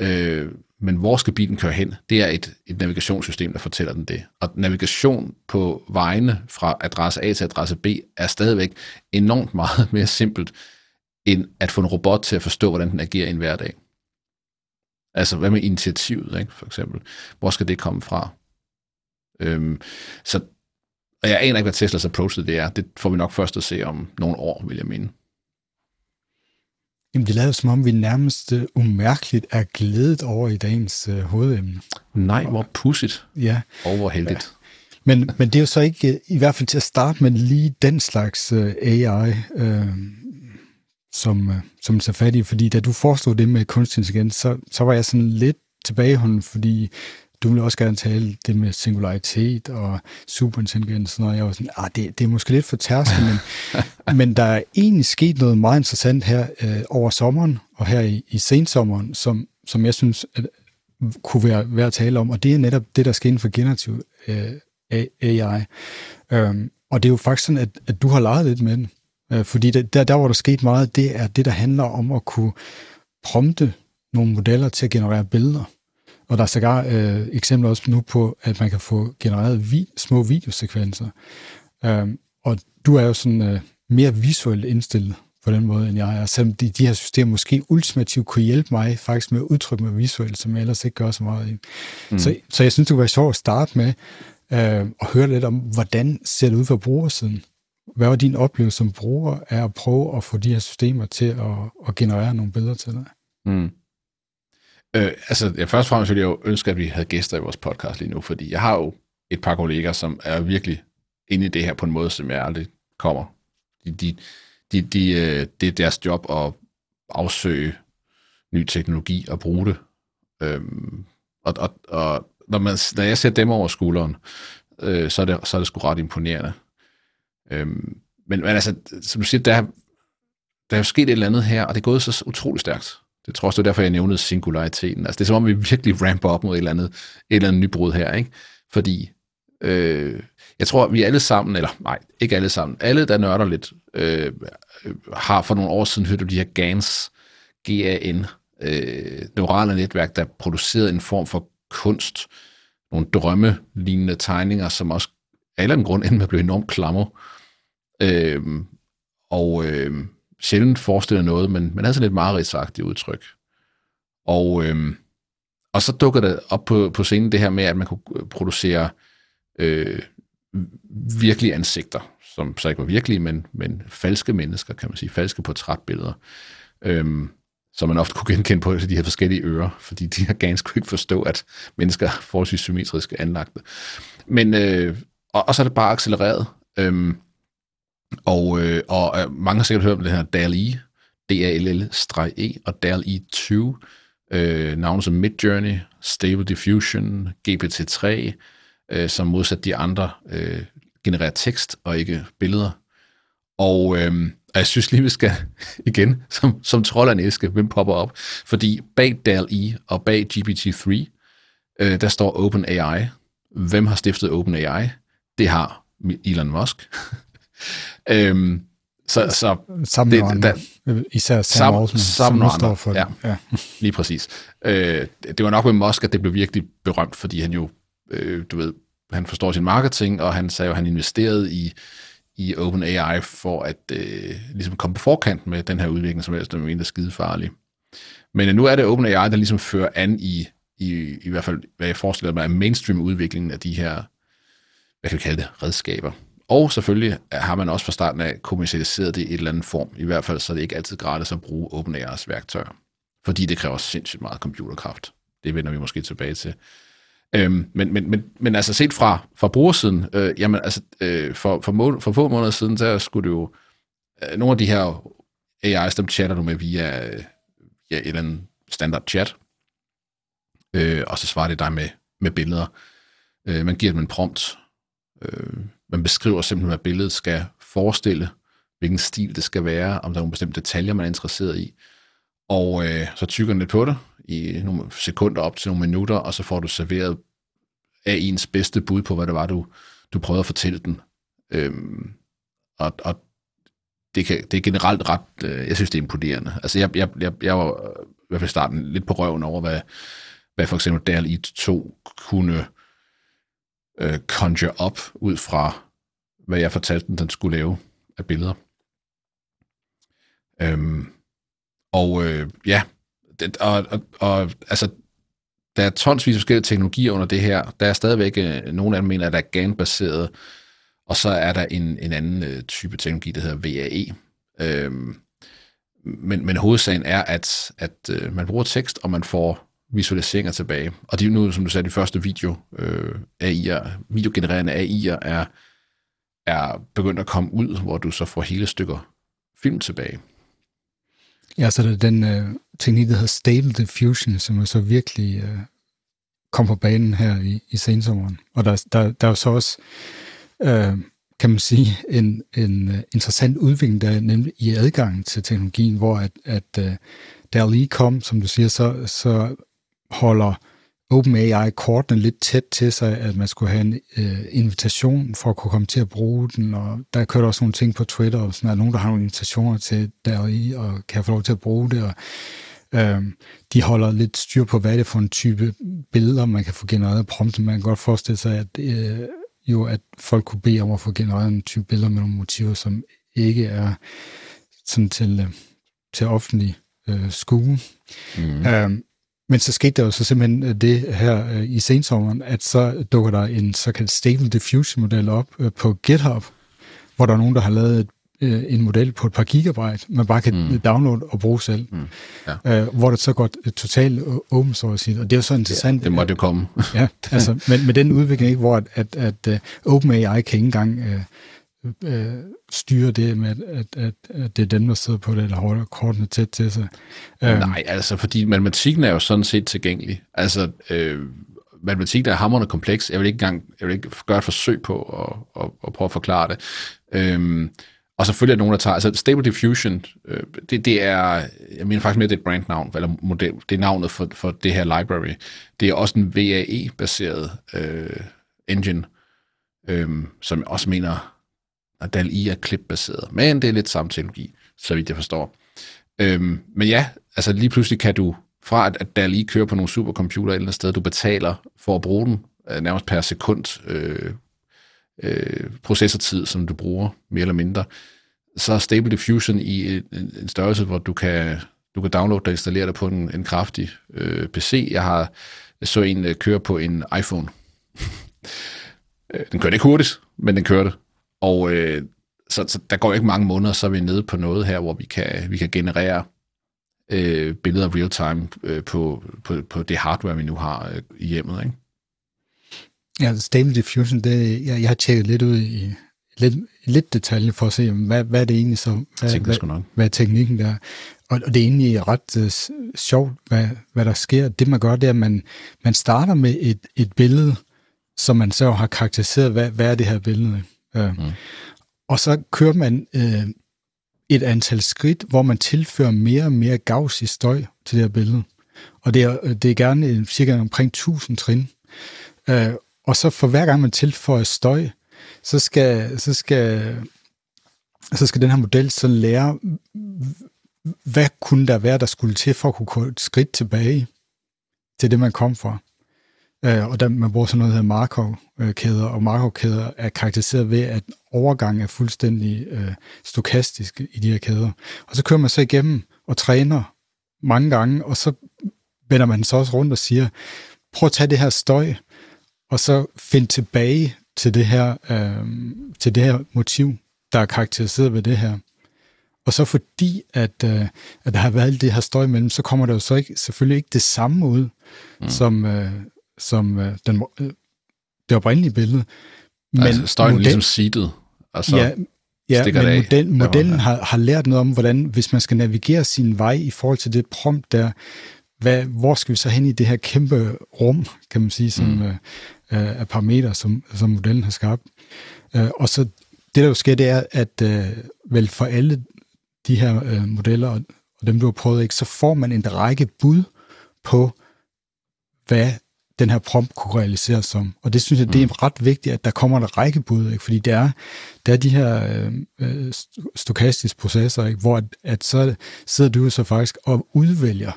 øh, men hvor skal bilen køre hen? Det er et, et navigationssystem, der fortæller den det. Og navigation på vejene fra adresse A til adresse B er stadigvæk enormt meget mere simpelt, end at få en robot til at forstå, hvordan den agerer i en hverdag. Altså, hvad med initiativet, ikke, for eksempel? Hvor skal det komme fra? Øhm, så, og jeg aner ikke, hvad Teslas approach det er. Det får vi nok først at se om nogle år, vil jeg mene. Jamen, det lader som om, vi nærmest uh, umærkeligt er glædet over i dagens uh, hovedemne. Nej, hvor pudsigt. Ja. Og hvor heldigt. Ja. Men, men det er jo så ikke, i hvert fald til at starte med, lige den slags uh, AI, uh, som, øh, som tager fat i, fordi da du foreslog det med kunstig intelligens, så, så var jeg sådan lidt tilbagehånden, fordi du ville også gerne tale det med singularitet og superintelligens, og jeg var sådan, ah, det, det er måske lidt for tærskel, men, men der er egentlig sket noget meget interessant her øh, over sommeren, og her i, i sensommeren, som, som jeg synes at, kunne være værd at tale om, og det er netop det, der sker inden for generativ øh, AI. Øhm, og det er jo faktisk sådan, at, at du har leget lidt med den. Øh, fordi det, der, der, hvor der sket meget, det er det, der handler om at kunne prompte nogle modeller til at generere billeder. Og der er sågar øh, eksempler også nu på, at man kan få genereret vi, små videosekvenser. Øh, og du er jo sådan øh, mere visuelt indstillet på den måde, end jeg er. Selvom de, de her systemer måske ultimativt kunne hjælpe mig faktisk med at udtrykke mig visuelt, som jeg ellers ikke gør så meget i. Mm. Så, så jeg synes, det kunne være sjovt at starte med øh, at høre lidt om, hvordan ser det ud fra brugersiden? Hvad var din oplevelse som bruger af at prøve at få de her systemer til at, at generere nogle billeder til dig? Mm. Øh, altså, jeg først og fremmest ville jeg jo ønske, at vi havde gæster i vores podcast lige nu, fordi jeg har jo et par kolleger, som er virkelig inde i det her på en måde, som jeg aldrig kommer. De, de, de, de, øh, det er deres job at afsøge ny teknologi og bruge det. Øhm, og, og, og når, man, når jeg ser dem over skulderen, øh, så, er det, så er det sgu ret imponerende. Øhm, men, men altså, som du siger, der, der er jo sket et eller andet her, og det er gået så utrolig stærkt. Det tror jeg også, det er derfor, jeg nævnede singulariteten. Altså, det er som om, vi virkelig ramper op mod et eller andet, et eller andet nybrud her, ikke? Fordi øh, jeg tror, vi alle sammen, eller nej, ikke alle sammen, alle, der nørder lidt, øh, har for nogle år siden hørt om de her GANs, GAN, øh, neurale netværk, der producerede en form for kunst, nogle drømmelignende tegninger, som også af en grund endte med at blive enormt klammer. Øh, og øh, sjældent forestiller noget, men man havde sådan lidt mareridtsagtigt udtryk. Og, øh, og så dukker det op på, på scenen det her med, at man kunne øh, producere øh, virkelige ansigter, som så ikke var virkelige, men, men falske mennesker, kan man sige, falske portrætbilleder, øh, som man ofte kunne genkende på de her forskellige ører, fordi de her ganske ikke forstå, at mennesker er forholdsvis symmetriske anlagte. Men, øh, og, og så er det bare accelereret. Øh, og, øh, og øh, mange har sikkert hørt om det her DAL-E, D-A-L-L-E og DAL-E 2, øh, navne som Midjourney, Stable Diffusion, GPT-3, øh, som modsat de andre øh, genererer tekst og ikke billeder. Og øh, jeg synes lige, vi skal igen, som, som trolderen æske, hvem popper op. Fordi bag DAL-E og bag GPT-3, øh, der står OpenAI. Hvem har stiftet OpenAI? Det har Elon Musk. øhm, så, så sammen det, andre. Der, især Sam sammen, Altman, sammen som står for ja, det. Ja. lige præcis. Øh, det var nok med Musk, at det blev virkelig berømt, fordi han jo, øh, du ved, han forstår sin marketing, og han sagde jo, at han investerede i, i OpenAI for at øh, ligesom komme på forkant med den her udvikling, som ellers er er skide farlig. Men nu er det OpenAI, der ligesom fører an i, i, i hvert fald, hvad jeg forestiller mig, er mainstream-udviklingen af de her, hvad kan vi kalde det, redskaber. Og selvfølgelig har man også fra starten af kommersialiseret det i et eller andet form. I hvert fald så er det ikke altid gratis at bruge OpenAI's værktøjer. Fordi det kræver sindssygt meget computerkraft. Det vender vi måske tilbage til. Øhm, men, men, men, men altså set fra, fra brugersiden, øh, jamen altså øh, for, for, må, for få måneder siden, der skulle det jo, øh, nogle af de her AI's, dem chatter du med via, øh, via et eller andet standard chat, øh, og så svarer det dig med, med billeder. Øh, man giver dem en prompt, øh, man beskriver simpelthen, hvad billedet skal forestille, hvilken stil det skal være, om der er nogle bestemte detaljer, man er interesseret i. Og øh, så tykker den lidt på det i nogle sekunder op til nogle minutter, og så får du serveret af ens bedste bud på, hvad det var, du, du prøvede at fortælle den. Øhm, og, og det, kan, det er generelt ret, øh, jeg synes, det er imponerende. Altså, jeg, jeg, jeg, jeg var i hvert fald starten lidt på røven over, hvad, hvad for eksempel DAL e i 2 kunne øh, conjure op ud fra, hvad jeg fortalte den, den skulle lave af billeder. Øhm, og øh, ja, det, og, og, og altså, der er tonsvis af forskellige teknologier under det her. Der er stadigvæk, øh, nogle af dem mener, at der er GAN-baseret, og så er der en, en anden øh, type teknologi, der hedder VAE. Øhm, men, men hovedsagen er, at, at øh, man bruger tekst, og man får visualiseringer tilbage. Og det er nu, som du sagde, de første video, øh, AI'er, videogenererende AI'er er, er begyndt at komme ud, hvor du så får hele stykker film tilbage. Ja, så det er den øh, teknik, der hedder Stable Diffusion, som er så virkelig øh, kom på banen her i, i sensommeren. Og der, der, der er jo så også, øh, kan man sige, en, en uh, interessant udvikling, der er nemlig i adgangen til teknologien, hvor at, at øh, der lige kom, som du siger, så, så holder OpenAI kortene lidt tæt til sig, at man skulle have en øh, invitation for at kunne komme til at bruge den, og der kørte også nogle ting på Twitter, og sådan, at nogen, der har nogle invitationer til deri, og kan få lov til at bruge det, og øh, de holder lidt styr på, hvad det er for en type billeder, man kan få genereret prompt. Man kan godt forestille sig, at øh, jo, at folk kunne bede om at få genereret en type billeder med nogle motiver, som ikke er sådan til, øh, til offentlig øh, skue. Mm. Øh, men så skete der jo så simpelthen øh, det her øh, i sensommeren, at så dukker der en såkaldt Stable Diffusion model op øh, på GitHub, hvor der er nogen, der har lavet et, en model på et par gigabyte, man bare kan mm. downloade og bruge selv. Mm. Ja. hvor det så går totalt open source. Og det er jo så interessant. Ja, det måtte jo komme. ja, altså, men med den udvikling, ikke, hvor at, at, at OpenAI kan ikke engang uh, øh, styre det med, at, at, at det er dem, der sidder på det, eller holder kortene tæt til sig. Øh, Nej, altså, fordi matematikken er jo sådan set tilgængelig. Altså, øh, matematikken er hammerende kompleks. Jeg vil ikke engang jeg vil ikke gøre et forsøg på at, at, at prøve at forklare det. Øhm, og selvfølgelig er der nogen, der tager... Altså, Stable Diffusion, øh, det, det er... Jeg mener faktisk mere, det er et brandnavn, eller model, det er navnet for, for det her library. Det er også en VAE-baseret øh, engine, øh, som jeg også mener, og DAL-I er klipbaseret. Men det er lidt samme teknologi, så vidt jeg forstår. Øhm, men ja, altså lige pludselig kan du, fra at, at DAL-I kører på nogle supercomputer et eller andet sted, du betaler for at bruge den, øh, nærmest per sekund, øh, øh, processortid, som du bruger, mere eller mindre, så er Stable Diffusion i øh, en, en størrelse, hvor du kan, du kan downloade og installere det på en, en kraftig øh, PC. Jeg har så en øh, køre på en iPhone. Øh, den kører ikke hurtigt, men den kører det. Og øh, så, så der går ikke mange måneder, så er vi nede på noget her, hvor vi kan, vi kan generere øh, billeder real time øh, på, på, på det hardware, vi nu har øh, i hjemmet. Ikke? Ja, Stable Diffusion, det, jeg, jeg har tjekket lidt ud i lidt, lidt detalje for at se, hvad, hvad er det egentlig så, hvad, hvad, hvad, hvad er teknikken der. Og, og det er egentlig ret uh, sjovt, hvad, hvad der sker. Det man gør, det er, at man, man starter med et, et billede, som man så har karakteriseret, hvad, hvad er det her billede. Uh, mm. Og så kører man uh, et antal skridt, hvor man tilfører mere og mere gavs i støj til det her billede. Og det er, det er gerne cirka omkring 1000 trin. Uh, og så for hver gang man tilføjer støj, så skal, så skal, så skal den her model så lære, hvad kunne der være, der skulle til for at kunne gå et skridt tilbage til det, man kom fra. Øh, og der, man bruger sådan noget, der hedder Markov-kæder, og Markov-kæder er karakteriseret ved, at overgang er fuldstændig øh, stokastisk i de her kæder. Og så kører man så igennem og træner mange gange, og så vender man så også rundt og siger, prøv at tage det her støj, og så finde tilbage til det her, øh, til det her motiv, der er karakteriseret ved det her. Og så fordi, at, øh, at der har været alt det her støj imellem, så kommer der jo så ikke, selvfølgelig ikke det samme ud, mm. som, øh, som øh, den, øh, det oprindelige billede. Men altså støjen model, ligesom seedet, og så ja, ja, men af, model, modellen har, har lært noget om, hvordan, hvis man skal navigere sin vej i forhold til det prompt der, hvad, hvor skal vi så hen i det her kæmpe rum, kan man sige, som, mm. øh, af parametre, som, som modellen har skabt. Øh, og så det, der jo sker, det er, at øh, vel for alle de her øh, modeller, og, og dem, du har prøvet, ikke, så får man en række bud på, hvad den her prompt kunne realiseres som. Og det synes jeg, det er mm. ret vigtigt, at der kommer en række bud, ikke? fordi det er, det er de her øh, stokastiske processer, ikke? hvor at, at så sidder du så faktisk og udvælger,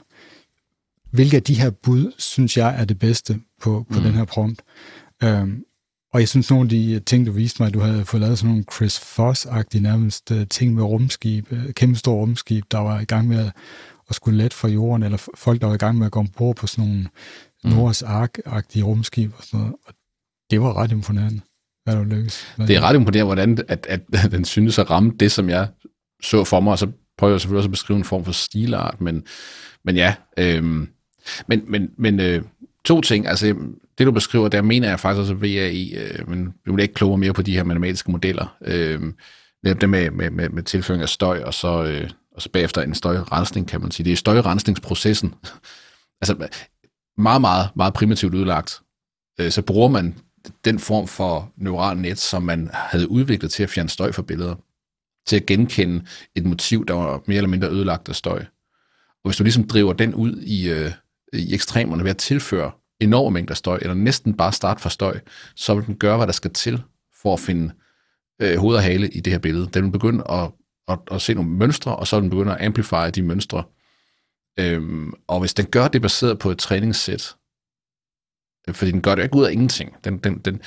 hvilke af de her bud, synes jeg, er det bedste på, på mm. den her prompt. Um, og jeg synes, nogle af de ting, du viste mig, at du havde fået lavet sådan nogle Chris Foss-agtige nærmest uh, ting med rumskib, uh, kæmpe store rumskib, der var i gang med at, at skulle let fra jorden, eller folk, der var i gang med at gå ombord på sådan nogle mm. Nords Ark-agtige rumskib og sådan noget. Og det var ret imponerende, hvad du lykkedes. Det er ret imponerende, hvordan at, at, at den synes at ramme det, som jeg så for mig, og så prøver jeg selvfølgelig også at beskrive en form for stilart, men, men ja, øhm, men, men, men øh, to ting. Altså, det du beskriver, der mener jeg faktisk også, at VAI, øh, men vi vil ikke klogere mere på de her matematiske modeller. Øh, det med, med, med, med tilføring af støj, og så, øh, og så bagefter en støjrensning, kan man sige. Det er støjrensningsprocessen. altså, meget, meget, meget primitivt udlagt. Øh, så bruger man den form for neural net, som man havde udviklet til at fjerne støj fra billeder. Til at genkende et motiv, der var mere eller mindre ødelagt af støj. Og hvis du ligesom driver den ud i, øh, i ekstremerne ved at tilføre enorme mængder støj, eller næsten bare starte fra støj, så vil den gøre, hvad der skal til for at finde øh, hoved og hale i det her billede. Den vil begynde at, at, at se nogle mønstre, og så vil den begynde at amplify de mønstre. Øhm, og hvis den gør det baseret på et træningssæt, øh, fordi den gør det ikke ud af ingenting. Den, den, den,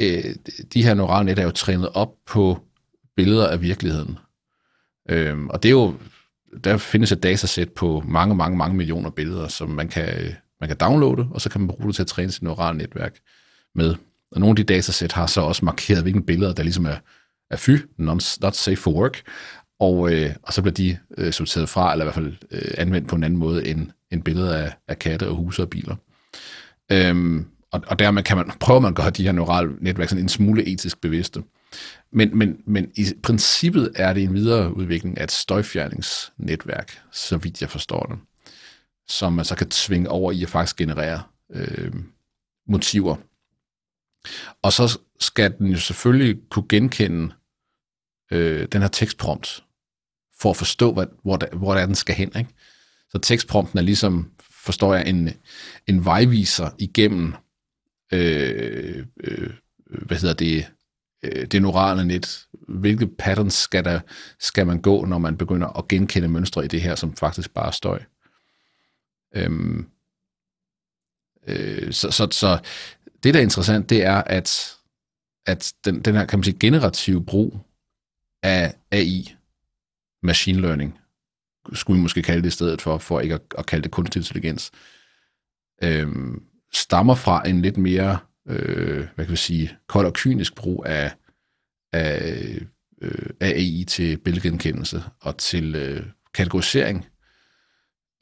øh, de her neurale net er jo trænet op på billeder af virkeligheden. Øhm, og det er jo der findes et datasæt på mange, mange, mange millioner billeder, som man kan, øh, man kan downloade, og så kan man bruge det til at træne sit neurale netværk med. Og nogle af de datasæt har så også markeret, hvilke billeder, der ligesom er, er fy, not, not safe for work, og, øh, og så bliver de øh, sorteret fra, eller i hvert fald øh, anvendt på en anden måde end, end billeder af, af katte og huse og biler. Øhm, og, og dermed kan man, prøver man at gøre de her neurale netværk sådan en smule etisk bevidste. Men, men, men i princippet er det en videre udvikling af et støjfjerningsnetværk, så vidt jeg forstår det, som man så kan tvinge over i at faktisk generere øh, motiver. Og så skal den jo selvfølgelig kunne genkende øh, den her tekstprompt, for at forstå, hvad, hvor, der, hvor der den skal hen. Ikke? Så tekstprompten er ligesom, forstår jeg, en, en vejviser igennem, øh, øh, hvad hedder det, øh, det neurale net. Hvilke patterns skal, der, skal man gå, når man begynder at genkende mønstre i det her, som faktisk bare er støj. Øhm, øh, så, så, så det, der er interessant, det er, at, at den, den her, kan man sige, generative brug af AI, machine learning, skulle vi måske kalde det i stedet for, for ikke at, at kalde det kunstig intelligens, øh, stammer fra en lidt mere, øh, hvad kan vi sige, kold og kynisk brug af, af, øh, af AI til billedgenkendelse og til øh, kategorisering.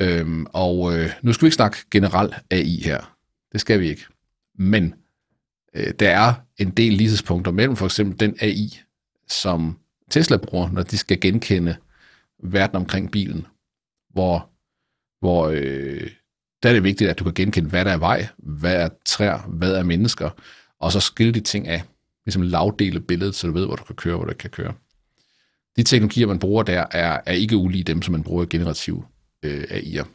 Øhm, og øh, nu skal vi ikke snakke generelt AI her. Det skal vi ikke. Men øh, der er en del lighedspunkter mellem for eksempel den AI, som Tesla bruger, når de skal genkende verden omkring bilen, hvor, hvor øh, der er det vigtigt, at du kan genkende, hvad der er vej, hvad er træer, hvad er mennesker, og så skille de ting af, ligesom lavdele billedet, så du ved, hvor du kan køre, hvor du ikke kan køre. De teknologier, man bruger der, er, er ikke ulige dem, som man bruger i generativ øh, AI'er.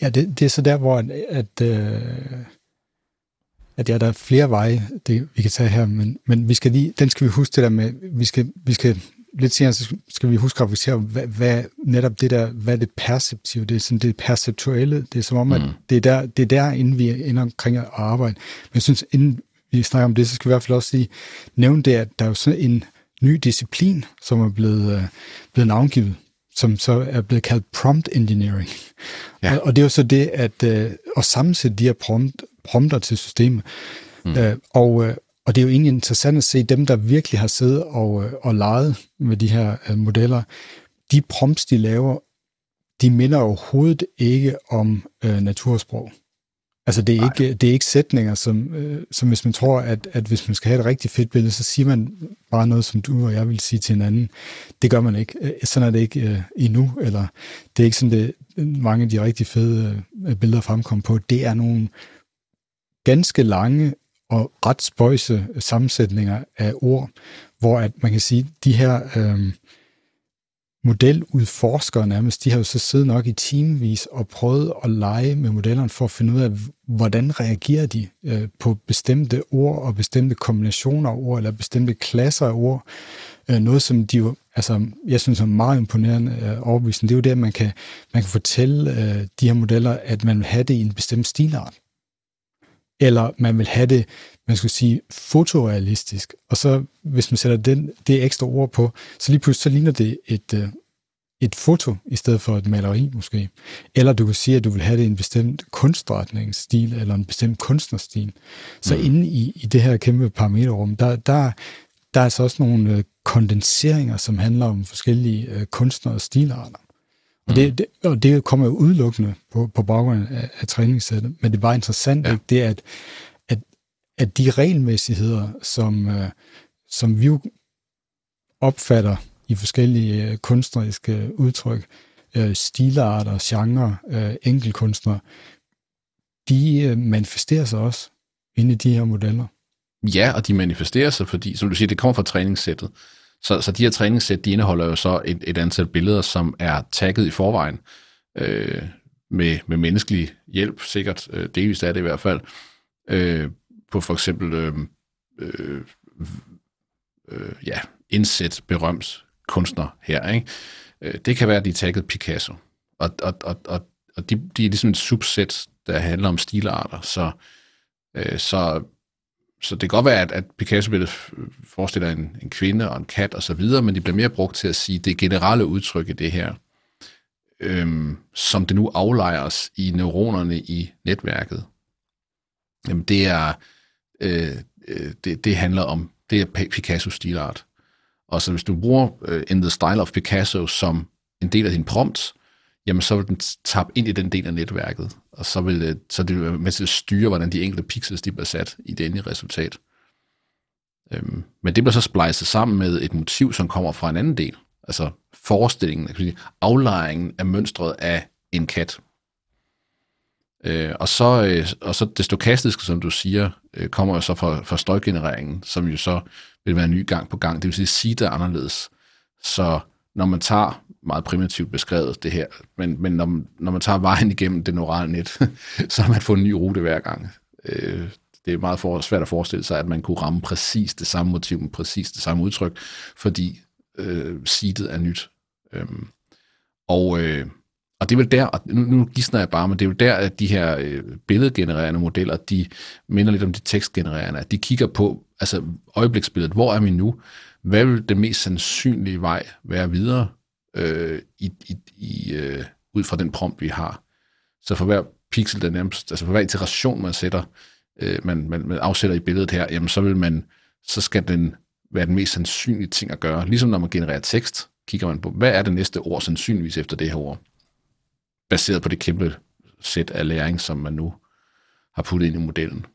Ja, det, det er så der, hvor at, at, øh, at ja, der er flere veje, det, vi kan tage her, men, men vi skal lige, den skal vi huske det der med, vi skal, vi skal lidt senere, så skal vi huske at reflektere, hvad, hvad netop det der, hvad det perceptive, det er sådan det perceptuelle, det er som om, at mm. det, er der, det er der, inden vi ender omkring at arbejde. Men jeg synes, inden vi snakker om det, så skal vi i hvert fald også lige nævne det, at der er jo sådan en ny disciplin, som er blevet, øh, blevet navngivet, som så er blevet kaldt prompt engineering. Ja. Og, og det er jo så det, at øh, at sammensætte de her prompt, prompter til systemet. Mm. Øh, og, øh, og det er jo egentlig interessant at se dem, der virkelig har siddet og, øh, og leget med de her øh, modeller. De prompts, de laver, de minder overhovedet ikke om øh, natursprog. Altså det er, ikke, det er ikke sætninger, som, øh, som hvis man tror, at, at hvis man skal have et rigtig fedt billede, så siger man bare noget, som du og jeg vil sige til hinanden. Det gør man ikke. Øh, sådan er det ikke øh, endnu, eller det er ikke sådan, det mange af de rigtig fede øh, billeder fremkommer på. Det er nogle ganske lange og ret spøjse sammensætninger af ord, hvor at man kan sige, at de her øh, modeludforskere nærmest, de har jo så siddet nok i timevis og prøvet at lege med modellerne for at finde ud af, hvordan reagerer de øh, på bestemte ord og bestemte kombinationer af ord, eller bestemte klasser af ord. Øh, noget, som de jo, altså, jeg synes er meget imponerende øh, det er jo det, at man kan, man kan fortælle øh, de her modeller, at man vil have det i en bestemt stilart eller man vil have det, man skulle sige, fotorealistisk. Og så, hvis man sætter den, det ekstra ord på, så lige pludselig så ligner det et, øh, et foto, i stedet for et maleri måske. Eller du kan sige, at du vil have det i en bestemt kunstretningsstil, eller en bestemt kunstnerstil. Så mm. inde i, i det her kæmpe parameterrum, der, der, der er altså også nogle øh, kondenseringer, som handler om forskellige øh, kunstnere og stilarter. Og det, det, og det kommer jo udelukkende på, på baggrund af, af træningssættet. Men det bare interessant, ja. ikke? det er, at, at, at de regelmæssigheder, som, uh, som vi jo opfatter i forskellige uh, kunstneriske udtryk, uh, stilarter, genre, uh, enkeltkunstnere, de uh, manifesterer sig også inde i de her modeller. Ja, og de manifesterer sig, fordi, som du siger, det kommer fra træningssættet. Så, så de her træningssæt, de indeholder jo så et, et antal billeder, som er tagget i forvejen øh, med, med menneskelig hjælp, sikkert øh, delvist er det i hvert fald, øh, på for eksempel øh, øh, øh, ja, indsæt berømt kunstner her. Ikke? Øh, det kan være, at de er tagget Picasso. Og, og, og, og, og de, de er ligesom et subset, der handler om stilarter. Så, øh, så så det kan godt være, at, at Picasso-billedet forestiller en, en kvinde og en kat og så videre, men det bliver mere brugt til at sige det generelle udtryk i det her, øhm, som det nu aflejres i neuronerne i netværket. Jamen det er, øh, øh det, det handler om, det er Picasso-stilart. Og så hvis du bruger uh, In the Style of Picasso som en del af din prompt, jamen så vil den tabe ind i den del af netværket, og så vil øh, så det vil med til at styre, hvordan de enkelte pixels de bliver sat i det endelige resultat. Øhm, men det bliver så splicet sammen med et motiv, som kommer fra en anden del, altså forestillingen, sige, aflejringen af mønstret af en kat. Øh, og, så, øh, og så det stokastiske, som du siger, øh, kommer jo så fra, fra støjgenereringen, som jo så vil være en ny gang på gang. Det vil sige, at sige det anderledes. Så når man tager, meget primitivt beskrevet det her, men, men når, når man tager vejen igennem det neurale net, så har man fået en ny rute hver gang. Øh, det er meget for, svært at forestille sig, at man kunne ramme præcis det samme motiv med præcis det samme udtryk, fordi øh, seedet er nyt. Øhm, og, øh, og det er vel der, og nu, nu gisner jeg bare, men det er jo der, at de her øh, billedgenererende modeller, de minder lidt om de tekstgenererende, at de kigger på altså øjebliksbilledet, hvor er vi nu? Hvad vil det mest sandsynlige vej være videre øh, i, i, i, øh, ud fra den prompt, vi har? Så for hver pixel, der nærmest, altså for hver iteration, man sætter, øh, man, man, man afsætter i billedet her, jamen så vil man, så skal den være den mest sandsynlige ting at gøre. Ligesom når man genererer tekst, kigger man på, hvad er det næste ord sandsynligvis efter det her ord? Baseret på det kæmpe sæt af læring, som man nu har puttet ind i modellen.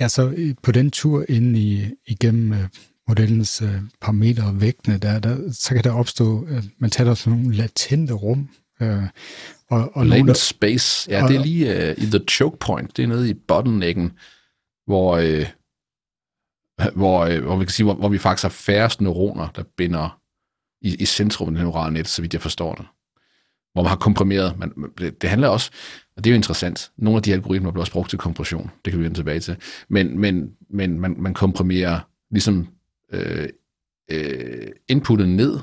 Ja, så på den tur ind i, igennem øh, modellens uh, parametre og vægtene, der, der, så kan der opstå, uh, man tager sådan nogle latente rum. Uh, og, og Latent der, space, ja, og, det er lige uh, i the choke point, det er nede i bottlenecken, hvor, uh, hvor, uh, hvor vi kan sige, hvor, hvor vi faktisk har færrest neuroner, der binder i, i centrum af det neurale net, så vidt jeg forstår det. Hvor man har komprimeret, men det, det handler også, og det er jo interessant. Nogle af de algoritmer bliver også brugt til kompression. Det kan vi vende tilbage til. Men, men, men man, man komprimerer ligesom øh, øh, inputtet ned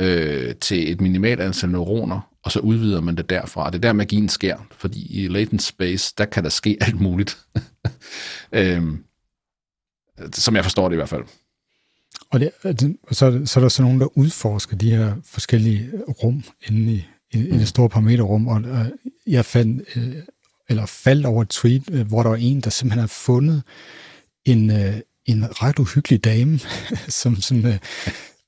øh, til et minimalt antal neuroner, og så udvider man det derfra. Det er der magien sker, fordi i latent space, der kan der ske alt muligt. øh, som jeg forstår det i hvert fald. Og, det, altså, så, så er der så nogen, der udforsker de her forskellige rum inde i, i, i det store parameterrum, og øh, jeg fandt, øh, eller faldt over et tweet, øh, hvor der var en, der simpelthen har fundet en, en ret uhyggelig dame, som sådan øh,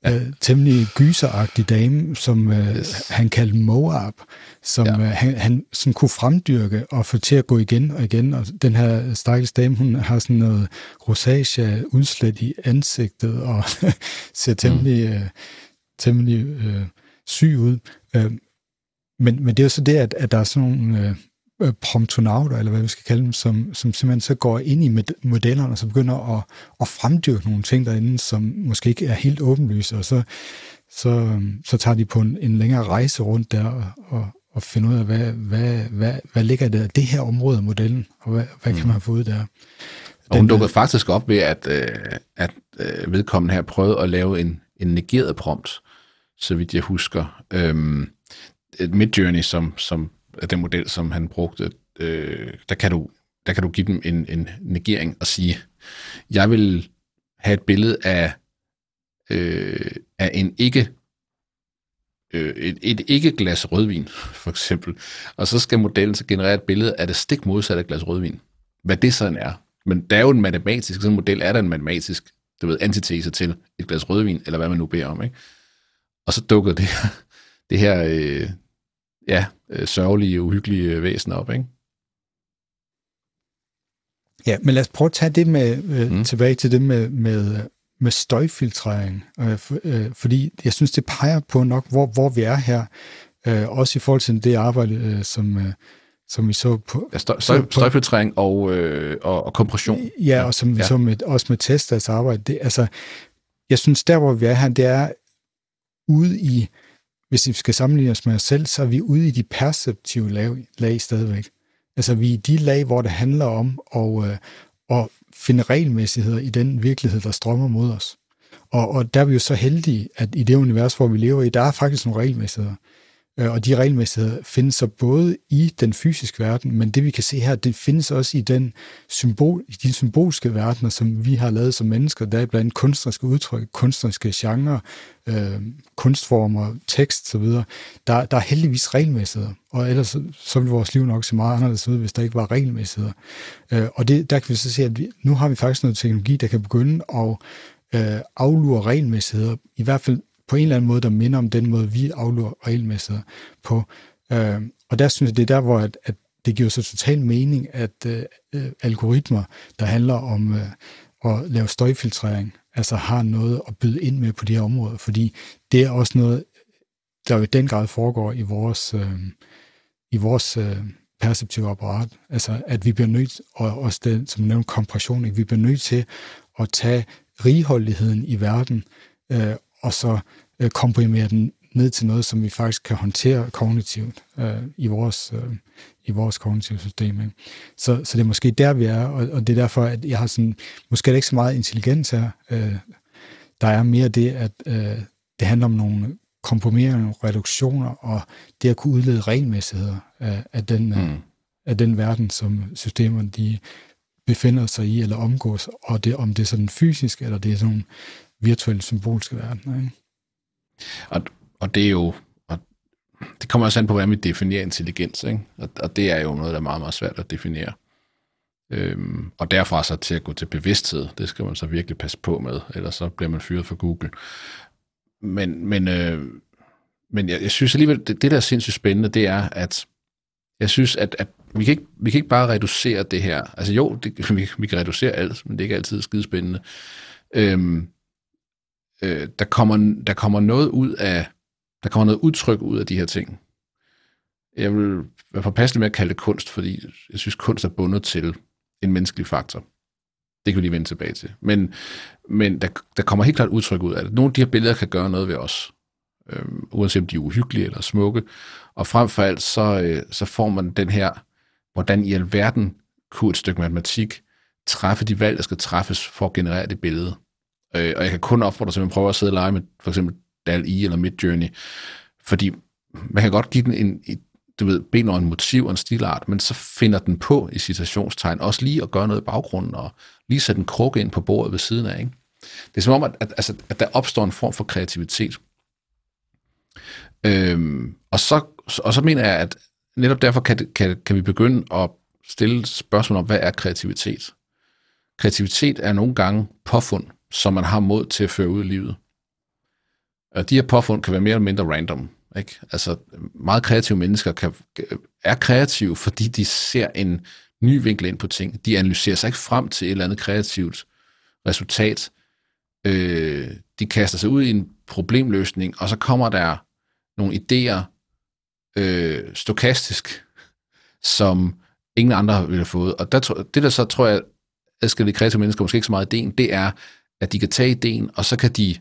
øh, temmelig gyseragtig dame, som øh, yes. han kaldte Moab, som ja. øh, han, han sådan kunne fremdyrke og få til at gå igen og igen. Og den her stakkels dame, hun har sådan noget rosacea udslæt i ansigtet og ser temmelig, mm. øh, temmelig øh, syg ud. Øh, men, men det er jo så det, at, at der er sådan nogle øh, øh, promptonauter, eller hvad vi skal kalde dem, som, som simpelthen så går ind i modellerne, og så begynder at, at fremdyrke nogle ting derinde, som måske ikke er helt åbenlyse, og så, så, så tager de på en, en længere rejse rundt der, og, og, og finder ud af, hvad, hvad, hvad, hvad ligger der det her område af modellen, og hvad, hvad kan mm. man få ud der. Og hun dukkede faktisk op ved, at, øh, at øh, vedkommende her prøvede at lave en, en negeret prompt, så vidt jeg husker. Øhm, Midjourney, som, som af den model, som han brugte, øh, der, kan du, der kan du give dem en, en negering og sige, jeg vil have et billede af, øh, af en ikke øh, et, et ikke-glas rødvin, for eksempel. Og så skal modellen så generere et billede af det stik modsatte glas rødvin. Hvad det sådan er. Men der er jo en matematisk, sådan en model er der en matematisk, du ved, antitese til et glas rødvin, eller hvad man nu beder om, ikke? Og så dukker det her, det her øh, ja, øh, sørgelige, uhyggelige øh, væsener op, ikke? Ja, men lad os prøve at tage det med, øh, mm. tilbage til det med, med, med støjfiltrering, øh, for, øh, fordi jeg synes, det peger på nok, hvor, hvor vi er her, øh, også i forhold til det arbejde, øh, som, øh, som vi så på... Ja, støj, støj, støjfiltrering og, øh, og, og kompression. Ja, og som vi ja. så med, også med Teslas arbejde. Det, altså, jeg synes, der hvor vi er her, det er ude i hvis vi skal sammenligne os med os selv, så er vi ude i de perceptive lag, lag stadigvæk. Altså vi er i de lag, hvor det handler om at, øh, at finde regelmæssigheder i den virkelighed, der strømmer mod os. Og, og der er vi jo så heldige, at i det univers, hvor vi lever i, der er faktisk nogle regelmæssigheder. Øh, og de regelmæssigheder findes så både i den fysiske verden, men det vi kan se her, det findes også i, den symbol, i de symbolske verdener, som vi har lavet som mennesker. Der er blandt kunstneriske udtryk, kunstneriske genre, øh, kunstformer, tekst osv. Der, der er heldigvis regelmæssigheder, og ellers så ville vores liv nok se meget anderledes ud, hvis der ikke var regelmæssigheder. Øh, og det, der kan vi så se, at vi, nu har vi faktisk noget teknologi, der kan begynde at øh, aflure regelmæssigheder, i hvert fald på en eller anden måde, der minder om den måde, vi aflurer regelmæssigheder på. Øh, og der synes jeg, det er der, hvor at, at det giver så total mening, at øh, øh, algoritmer, der handler om øh, at lave støjfiltrering, altså har noget at byde ind med på de her områder, fordi det er også noget, der jo i den grad foregår i vores, øh, i vores øh, perceptive apparat. Altså, at vi bliver nødt, og også det, som nævnt, kompression, vi bliver nødt til at tage righoldigheden i verden, øh, og så øh, komprimere den ned til noget, som vi faktisk kan håndtere kognitivt øh, i, vores, øh, i vores kognitive system. Ikke? Så, så det er måske der, vi er, og, og det er derfor, at jeg har sådan, måske er det ikke så meget intelligens her, øh, der er mere det, at øh, det handler om nogle komprimerende reduktioner, og det at kunne udlede regelmæssigheder af, af, den, øh, mm. af den verden, som systemerne de befinder sig i eller omgås, og det, om det er sådan fysisk, eller det er sådan virtuelle symbolske verden. Ikke? Og, og det er jo, og det kommer også an på, hvordan vi definerer intelligens, ikke? Og, og det er jo noget, der er meget, meget svært at definere. Øhm, og derfra så til at gå til bevidsthed, det skal man så virkelig passe på med, ellers så bliver man fyret for Google. Men, men, øh, men jeg, jeg synes alligevel, det, det der er sindssygt spændende, det er, at jeg synes, at, at vi, kan ikke, vi kan ikke bare reducere det her. Altså jo, det, vi, vi kan reducere alt, men det er ikke altid skide spændende. Øhm, øh, der, kommer, der kommer noget ud af, der kommer noget udtryk ud af de her ting. Jeg vil være påpasselig med at kalde det kunst, fordi jeg synes, kunst er bundet til en menneskelig faktor. Det kan vi lige vende tilbage til. Men, men der, der kommer helt klart udtryk ud af det. Nogle af de her billeder kan gøre noget ved os, øh, uanset om de er uhyggelige eller smukke. Og frem for alt, så, øh, så får man den her, hvordan i alverden kunne et stykke matematik træffe de valg, der skal træffes for at generere det billede. Øh, og jeg kan kun opfordre til, at man prøver at sidde og lege med for eksempel DAL-E eller Midjourney, fordi man kan godt give den en, en du ved, ben og en motiv og en stilart, men så finder den på i citationstegn også lige at gøre noget i baggrunden og lige sætte en krukke ind på bordet ved siden af. Ikke? Det er som om, at, at, altså, at der opstår en form for kreativitet. Øhm, og, så, og så mener jeg, at netop derfor kan, kan, kan vi begynde at stille spørgsmål om, hvad er kreativitet? Kreativitet er nogle gange påfund, som man har mod til at føre ud i livet. Og de her påfund kan være mere eller mindre random. Ikke? Altså, meget kreative mennesker kan, er kreative, fordi de ser en ny vinkel ind på ting. De analyserer sig ikke frem til et eller andet kreativt resultat. Øh, de kaster sig ud i en problemløsning, og så kommer der nogle idéer øh, stokastisk, som ingen andre ville have fået. Og der, det der så tror jeg, adskiller de kreative mennesker måske ikke så meget ideen, det er, at de kan tage ideen, og så kan de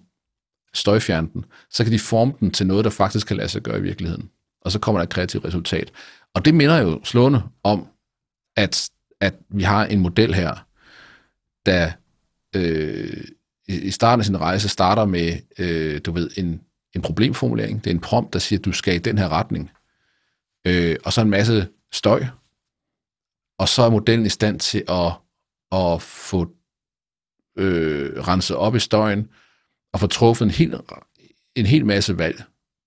støjfjerne den, så kan de forme den til noget, der faktisk kan lade sig gøre i virkeligheden. Og så kommer der et kreativt resultat. Og det minder jo slående om, at, at vi har en model her, der øh, i starten af sin rejse starter med, øh, du ved, en, en problemformulering. Det er en prompt, der siger, at du skal i den her retning. Øh, og så en masse støj. Og så er modellen i stand til at, at få øh, renset op i støjen, og få truffet en hel, en hel masse valg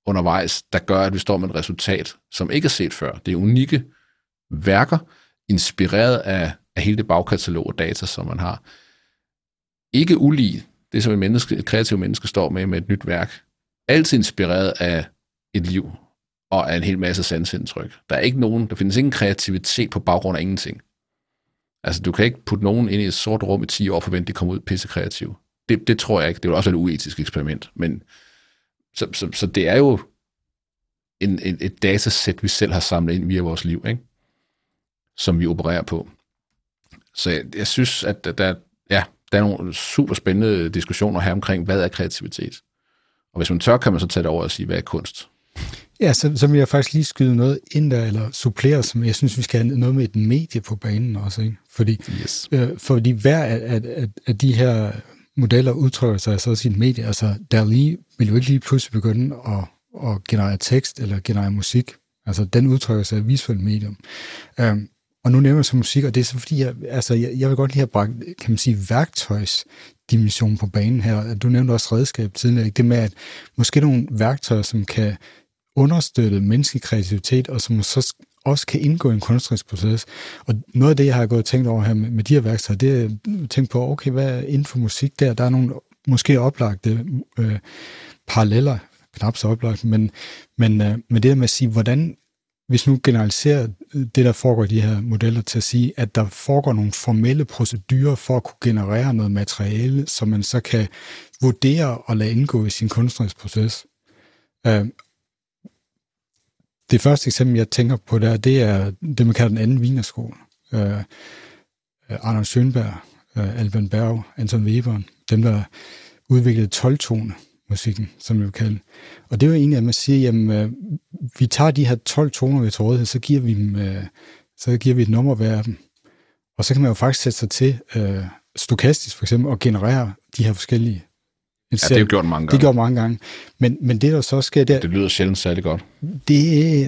undervejs, der gør, at vi står med et resultat, som ikke er set før. Det er unikke værker, inspireret af, af hele det bagkatalog af data, som man har. Ikke ulig det, som et, menneske, et kreativt menneske står med med et nyt værk. Altid inspireret af et liv og af en hel masse sansindtryk. Der er ikke nogen, der findes ingen kreativitet på baggrund af ingenting. Altså, du kan ikke putte nogen ind i et sort rum i 10 år og forvente, at de kommer ud pisse kreativ. Det, det tror jeg ikke. Det vil også et uetisk eksperiment. Men, så, så, så det er jo en, en, et datasæt, vi selv har samlet ind via vores liv, ikke? som vi opererer på. Så jeg, jeg synes, at der, ja, der er nogle super spændende diskussioner her omkring, hvad er kreativitet? Og hvis man tør, kan man så tage det over og sige, hvad er kunst? Ja, så, så vil jeg faktisk lige skyde noget ind der, eller supplere, som jeg synes, vi skal have noget med et medie på banen også. Ikke? Fordi, yes. øh, fordi hver af, af, af, de her modeller udtrykker sig så også i et medie. Altså, der lige vil jo ikke lige pludselig begynde at, at generere tekst eller generere musik. Altså, den udtrykker sig i visuelt medium. Um, og nu nævner jeg så musik, og det er så fordi, jeg, altså, jeg, jeg vil godt lige have bragt, kan man sige, værktøjsdimension på banen her. Du nævnte også redskab tidligere, ikke? det med, at måske nogle værktøjer, som kan understøtte menneskelig kreativitet, og som så også kan indgå i en kunstnerisk proces. Og noget af det, jeg har gået og tænkt over her med, med de her værktøjer, det er at tænke på, okay, hvad er inden for musik der? Der er nogle måske oplagte øh, paralleller, knap så oplagt, men, men øh, med det med at sige, hvordan, hvis nu generaliserer det, der foregår i de her modeller, til at sige, at der foregår nogle formelle procedurer for at kunne generere noget materiale, som man så kan vurdere og lade indgå i sin kunstneriske proces. Øh, det første eksempel, jeg tænker på der, det er det, man kalder den anden vinerskole. Øh, øh, Arnold Schönberg, øh, Alban Berg, Anton Weber, dem der udviklede 12-tone musikken, som vi vil kalde Og det er jo egentlig, at man siger, jamen, øh, vi tager de her 12 toner ved rådighed, så giver vi dem, øh, så giver vi et nummer hver af dem. Og så kan man jo faktisk sætte sig til øh, stokastisk for eksempel, og generere de her forskellige Ja, det er jo gjort mange gange. Det gør mange gange. Men, men det, der så sker der... Det lyder sjældent særlig godt. Det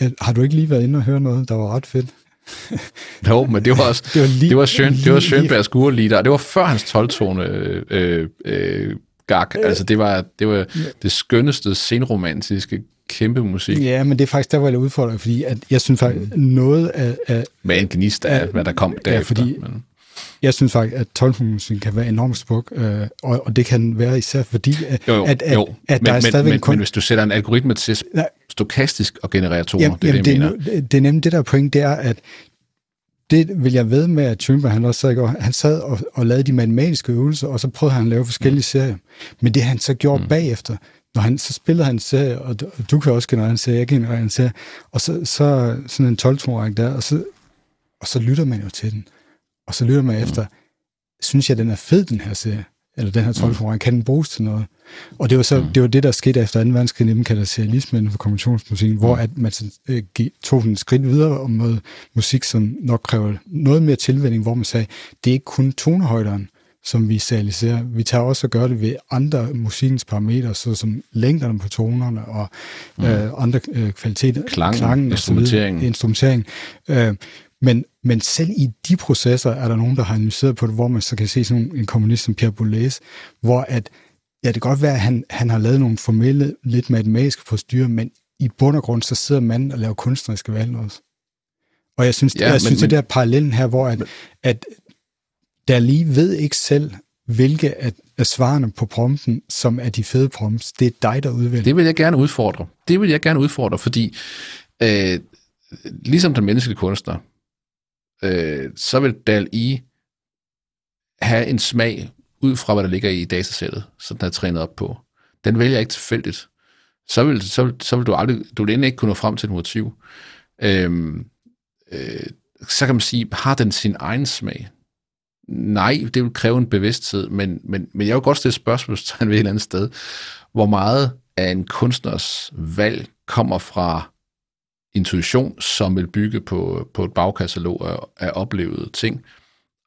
ja, har du ikke lige været inde og høre noget, der var ret fedt? jo, men det var også... det var, lige, det var, Schön, det var Schönbergs gurlider, det var før hans 12-tone øh, øh, gag. Øh, altså, det var, det var det skønneste senromantiske kæmpe musik. Ja, men det er faktisk der, hvor jeg udfordrer, fordi at jeg synes faktisk, mm. noget af... af med en gnist af, af, hvad der kom derefter. Ja, fordi men jeg synes faktisk, at tolvfunktionen kan være enormt smuk, øh, og, og det kan være især fordi, at, jo, jo, at, at, jo. at men, der er stadigvæk men, kun... Men hvis du sætter en algoritme til stokastisk og generere toner, jamen, det er jamen, det, jeg mener. Det, det er nemlig det der point, det er, at det vil jeg ved med, at Tjønberg, han også sad, han sad og, og lavede de matematiske øvelser, og så prøvede han at lave forskellige mm. serier. Men det han så gjorde mm. bagefter, når han, så spillede han en serie, og du, du kan også generere en serie, jeg genererer en serie, og så, så sådan en 12 der, og så, og så lytter man jo til den og så lytter man mm. efter, synes jeg, den er fed, den her serie, eller den her 12 mm. kan den bruges til noget? Og det var, så, mm. det var det, der skete efter 2. verdenskrig, nemlig kaldet serialisme inden for konventionsmusikken, hvor at man øh, tog den skridt videre om noget musik, som nok kræver noget mere tilvænding, hvor man sagde, det er ikke kun tonehøjderen, som vi serialiserer. Vi tager også og gør det ved andre musikkens parametre, såsom længderne på tonerne og øh, andre øh, kvaliteter. Klang, klangen, instrumentering. instrumentering. Øh, men, men selv i de processer er der nogen, der har analyseret på det, hvor man så kan se sådan en kommunist som Pierre Boulez, hvor at, ja, det kan godt være, at han, han har lavet nogle formelle, lidt matematiske procedurer, men i bund og grund, så sidder man og laver kunstneriske valg også. Og jeg synes, ja, jeg men, synes men, det er parallellen her, hvor at, at der lige ved ikke selv, hvilke af, af svarene på prompten, som er de fede prompts. Det er dig, der udvælger. Det vil jeg gerne udfordre. Det vil jeg gerne udfordre, fordi øh, ligesom den menneskelige kunstner, øh, så vil DAL-I e have en smag ud fra, hvad der ligger i datasættet, som den er trænet op på. Den vælger ikke tilfældigt. Så vil, så, så vil du aldrig, du vil ikke kunne nå frem til et motiv. Øhm, øh, så kan man sige, har den sin egen smag? Nej, det vil kræve en bevidsthed, men, men, men jeg vil godt stille spørgsmålstegn ved et eller andet sted, hvor meget af en kunstners valg kommer fra intuition, som vil bygge på, på et bagkatalog af, af oplevede ting,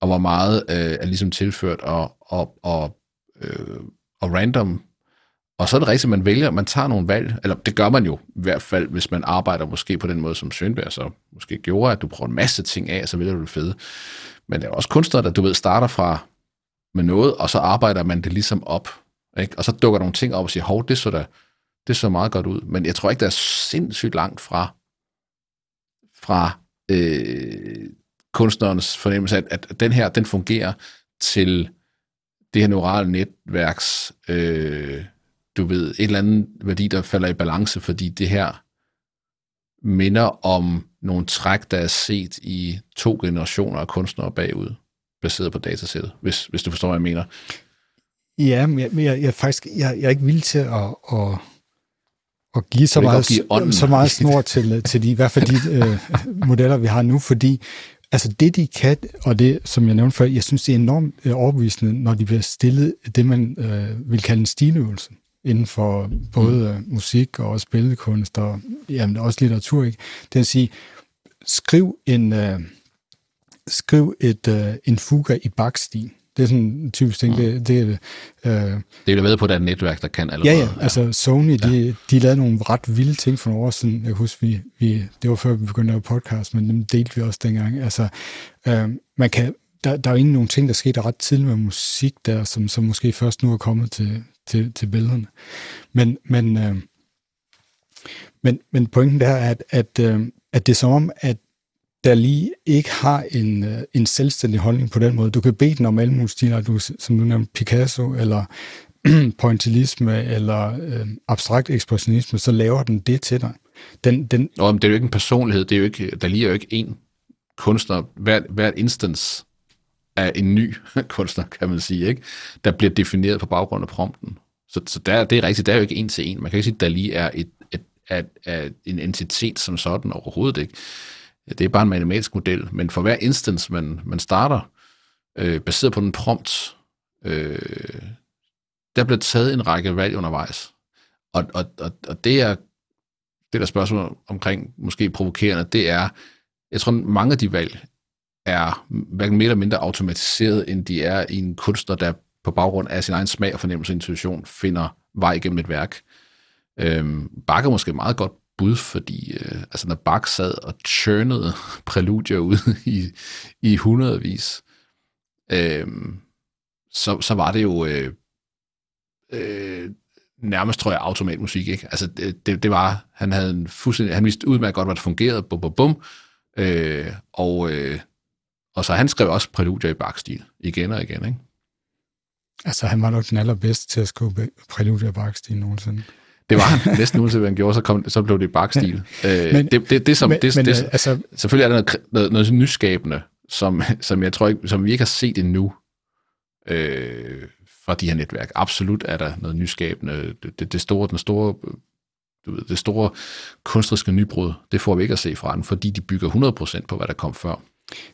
og hvor meget øh, er ligesom tilført og, og, og, øh, og random. Og så er det rigtigt, at man vælger, man tager nogle valg, eller det gør man jo i hvert fald, hvis man arbejder måske på den måde, som Sønberg så måske gjorde, at du prøver en masse ting af, så vælger du det fede. Men det er også kunstnere, der du ved starter fra med noget, og så arbejder man det ligesom op. Ikke? Og så dukker nogle ting op og siger, hov, det så, da, det så meget godt ud. Men jeg tror ikke, der er sindssygt langt fra fra øh, kunstnerens fornemmelse, at, at den her, den fungerer til det her neurale netværks, øh, du ved, et eller andet værdi, der falder i balance, fordi det her minder om nogle træk, der er set i to generationer af kunstnere bagud, baseret på datasættet, hvis, hvis du forstår, hvad jeg mener. Ja, men jeg, jeg, jeg, faktisk, jeg, jeg er ikke villig til at, at, at give så meget, give så meget snor til, til de, i hvert fald de øh, modeller, vi har nu, fordi altså det, de kan, og det, som jeg nævnte før, jeg synes, det er enormt øh, overbevisende, når de bliver stillet det, man øh, vil kalde en stiløvelse inden for både mm. musik og også billedkunst og jamen, også litteratur. Ikke? Det vil sige, skriv en, øh, skriv et, øh, en fuga i bakstil. Det er sådan en typisk ting. Mm. Det, det, øh, det er jo ved på, at der er et netværk, der kan allerede. Ja, ja. Altså Sony, ja. de, de lavede nogle ret vilde ting for nogle år siden. Jeg kan huske, vi, vi, det var før vi begyndte at lave podcast, men dem delte vi også dengang. Altså, øh, man kan, der, der er jo egentlig nogle ting, der skete ret tidligt med musik der, som, som måske først nu er kommet til, til, til billederne. Men, men, øh, men, men pointen der er, at, at, øh, at det er som om, at der lige ikke har en, øh, en selvstændig holdning på den måde. Du kan bede den om alle mulige stiler, du, som du nævnte, Picasso, eller pointillisme, eller øh, abstrakt ekspressionisme, så laver den det til dig. Den, den... Nå, men det er jo ikke en personlighed, det er jo ikke, der lige er jo ikke en kunstner. Hvert, hvert instans er en ny kunstner, kan man sige, ikke? der bliver defineret på baggrund af prompten. Så, så der, det er rigtigt, der er jo ikke en til en. Man kan ikke sige, at Dali er et, et et, et, en entitet som sådan overhovedet ikke. Det er bare en matematisk model, men for hver instance, man, man starter, øh, baseret på den prompt, øh, der bliver taget en række valg undervejs. Og, og, og, og det er det der spørgsmål omkring måske provokerende, det er, jeg tror, mange af de valg er hverken mere eller mindre automatiseret, end de er i en kunstner, der på baggrund af sin egen smag og fornemmelse og intuition finder vej igennem et værk. Øhm, bakker måske meget godt bud, fordi øh, altså når Bach sad og churnede præludier ud i, i hundredvis, øh, så, så var det jo øh, øh, nærmest, tror jeg, automatmusik. Ikke? Altså, det, det, det var, han havde en fuldstændig, han vidste udmærket godt, hvad det fungerede, bum, bum, bum, øh, og, øh, og så han skrev også præludier i Bach-stil, igen og igen, ikke? Altså, han var nok den allerbedste til at skrive præludier i Bach-stil nogensinde. Det var han næsten uanset, hvad han gjorde, så, kom, så blev det bakstil. Øh, men, det, det, det, som, men, det, men, det, altså, selvfølgelig er der noget, noget, noget nyskabende, som, som jeg tror ikke, som vi ikke har set endnu øh, fra de her netværk. Absolut er der noget nyskabende. Det, det, det store, den store, du ved, det store kunstneriske nybrud, det får vi ikke at se fra den, fordi de bygger 100% på, hvad der kom før.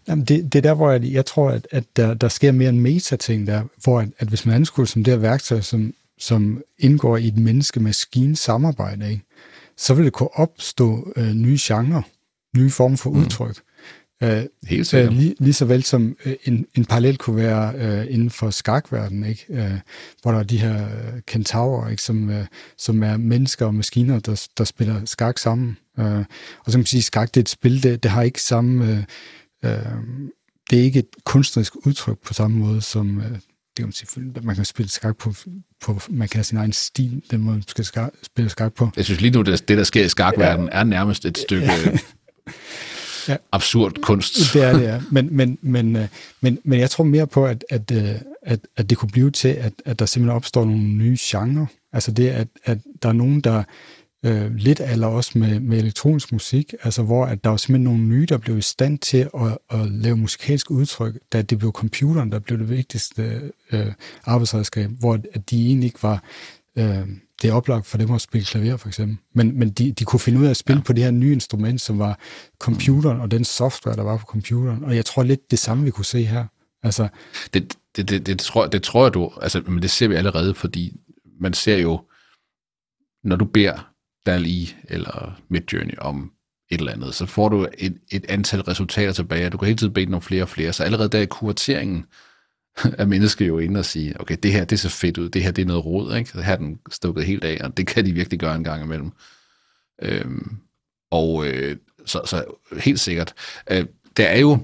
Jamen det, det er der, hvor jeg, jeg tror, at, at der, der sker mere en meta-ting der, hvor at, at hvis man anskuer som det her værktøj, som, som indgår i et menneske-maskine samarbejde, ikke? så vil det kunne opstå øh, nye genrer, nye former for mm. udtryk. Mm. Øh, Helt sikkert. Øh, lige, lige så vel som øh, en, en parallel kunne være øh, inden for skakverdenen, ikke? Øh, hvor der er de her øh, kentaurer, ikke? Som, øh, som er mennesker og maskiner, der, der spiller skak sammen. Øh, og så kan man sige, skak det er et spil, det, det har ikke samme... Øh, øh, det er ikke et kunstnerisk udtryk på samme måde som... Øh, det kan man sige, man kan spille skak på, på, man kan have sin egen stil, den måde, man skal skak, spille skak på. Jeg synes lige nu, det, det der sker i skakverdenen, ja. er nærmest et stykke ja. absurd kunst. Det er det, ja. Men, men, men, øh, men, men jeg tror mere på, at, at, øh, at, at det kunne blive til, at, at der simpelthen opstår nogle nye genrer. Altså det, at, at der er nogen, der øh, lidt eller også med, med elektronisk musik, altså hvor at der var simpelthen nogle nye, der blev i stand til at, at lave musikalsk udtryk, da det blev computeren, der blev det vigtigste øh, arbejdsredskab, hvor at de egentlig ikke var øh, det er oplagt for dem at spille klaver, for eksempel. Men, men de, de kunne finde ud af at spille ja. på det her nye instrument, som var computeren og den software, der var på computeren. Og jeg tror lidt det samme, vi kunne se her. Altså, det, det, det, det, tror, det tror jeg du, altså, men det ser vi allerede, fordi man ser jo, når du beder DALI eller Midjourney om et eller andet, så får du et, et antal resultater tilbage, og du kan hele tiden bede nogle flere og flere. Så allerede der i kurateringen er mennesker jo inde og sige, okay, det her det ser fedt ud, det her det er noget rod, ikke? Så her er den stukket helt af, og det kan de virkelig gøre en gang imellem. Øhm, og øh, så, så helt sikkert. Øh, der er jo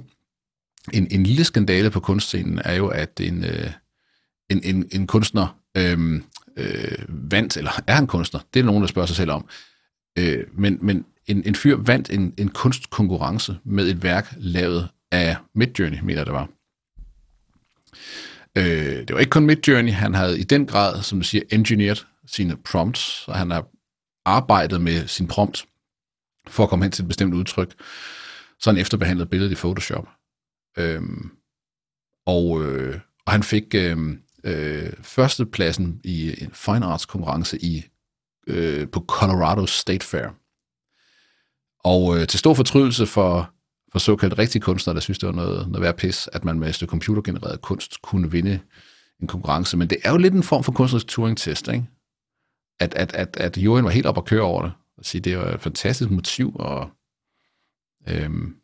en, en lille skandale på kunstscenen, er jo, at en, øh, en, en, en kunstner øh, øh, vandt, eller er han kunstner? Det er nogen, der spørger sig selv om. Øh, men men en, en fyr vandt en, en kunstkonkurrence med et værk lavet af Midjourney, mener det var. Øh, det var ikke kun Midjourney, han havde i den grad, som du siger, engineered sine prompts, og han har arbejdet med sin prompt for at komme hen til et bestemt udtryk, så han efterbehandlet billedet i Photoshop. Øh, og, øh, og han fik øh, øh, førstepladsen i en fine arts konkurrence i, øh, på Colorado State Fair. Og øh, til stor fortrydelse for, for såkaldt rigtige kunstnere, der synes, det var noget, noget værd pis, at man med et stykke computergenereret kunst kunne vinde en konkurrence. Men det er jo lidt en form for kunstnerisk Turing-test, ikke? At, at, at, at Jorgen var helt op at køre over det. Og sige, det var et fantastisk motiv, og øhm,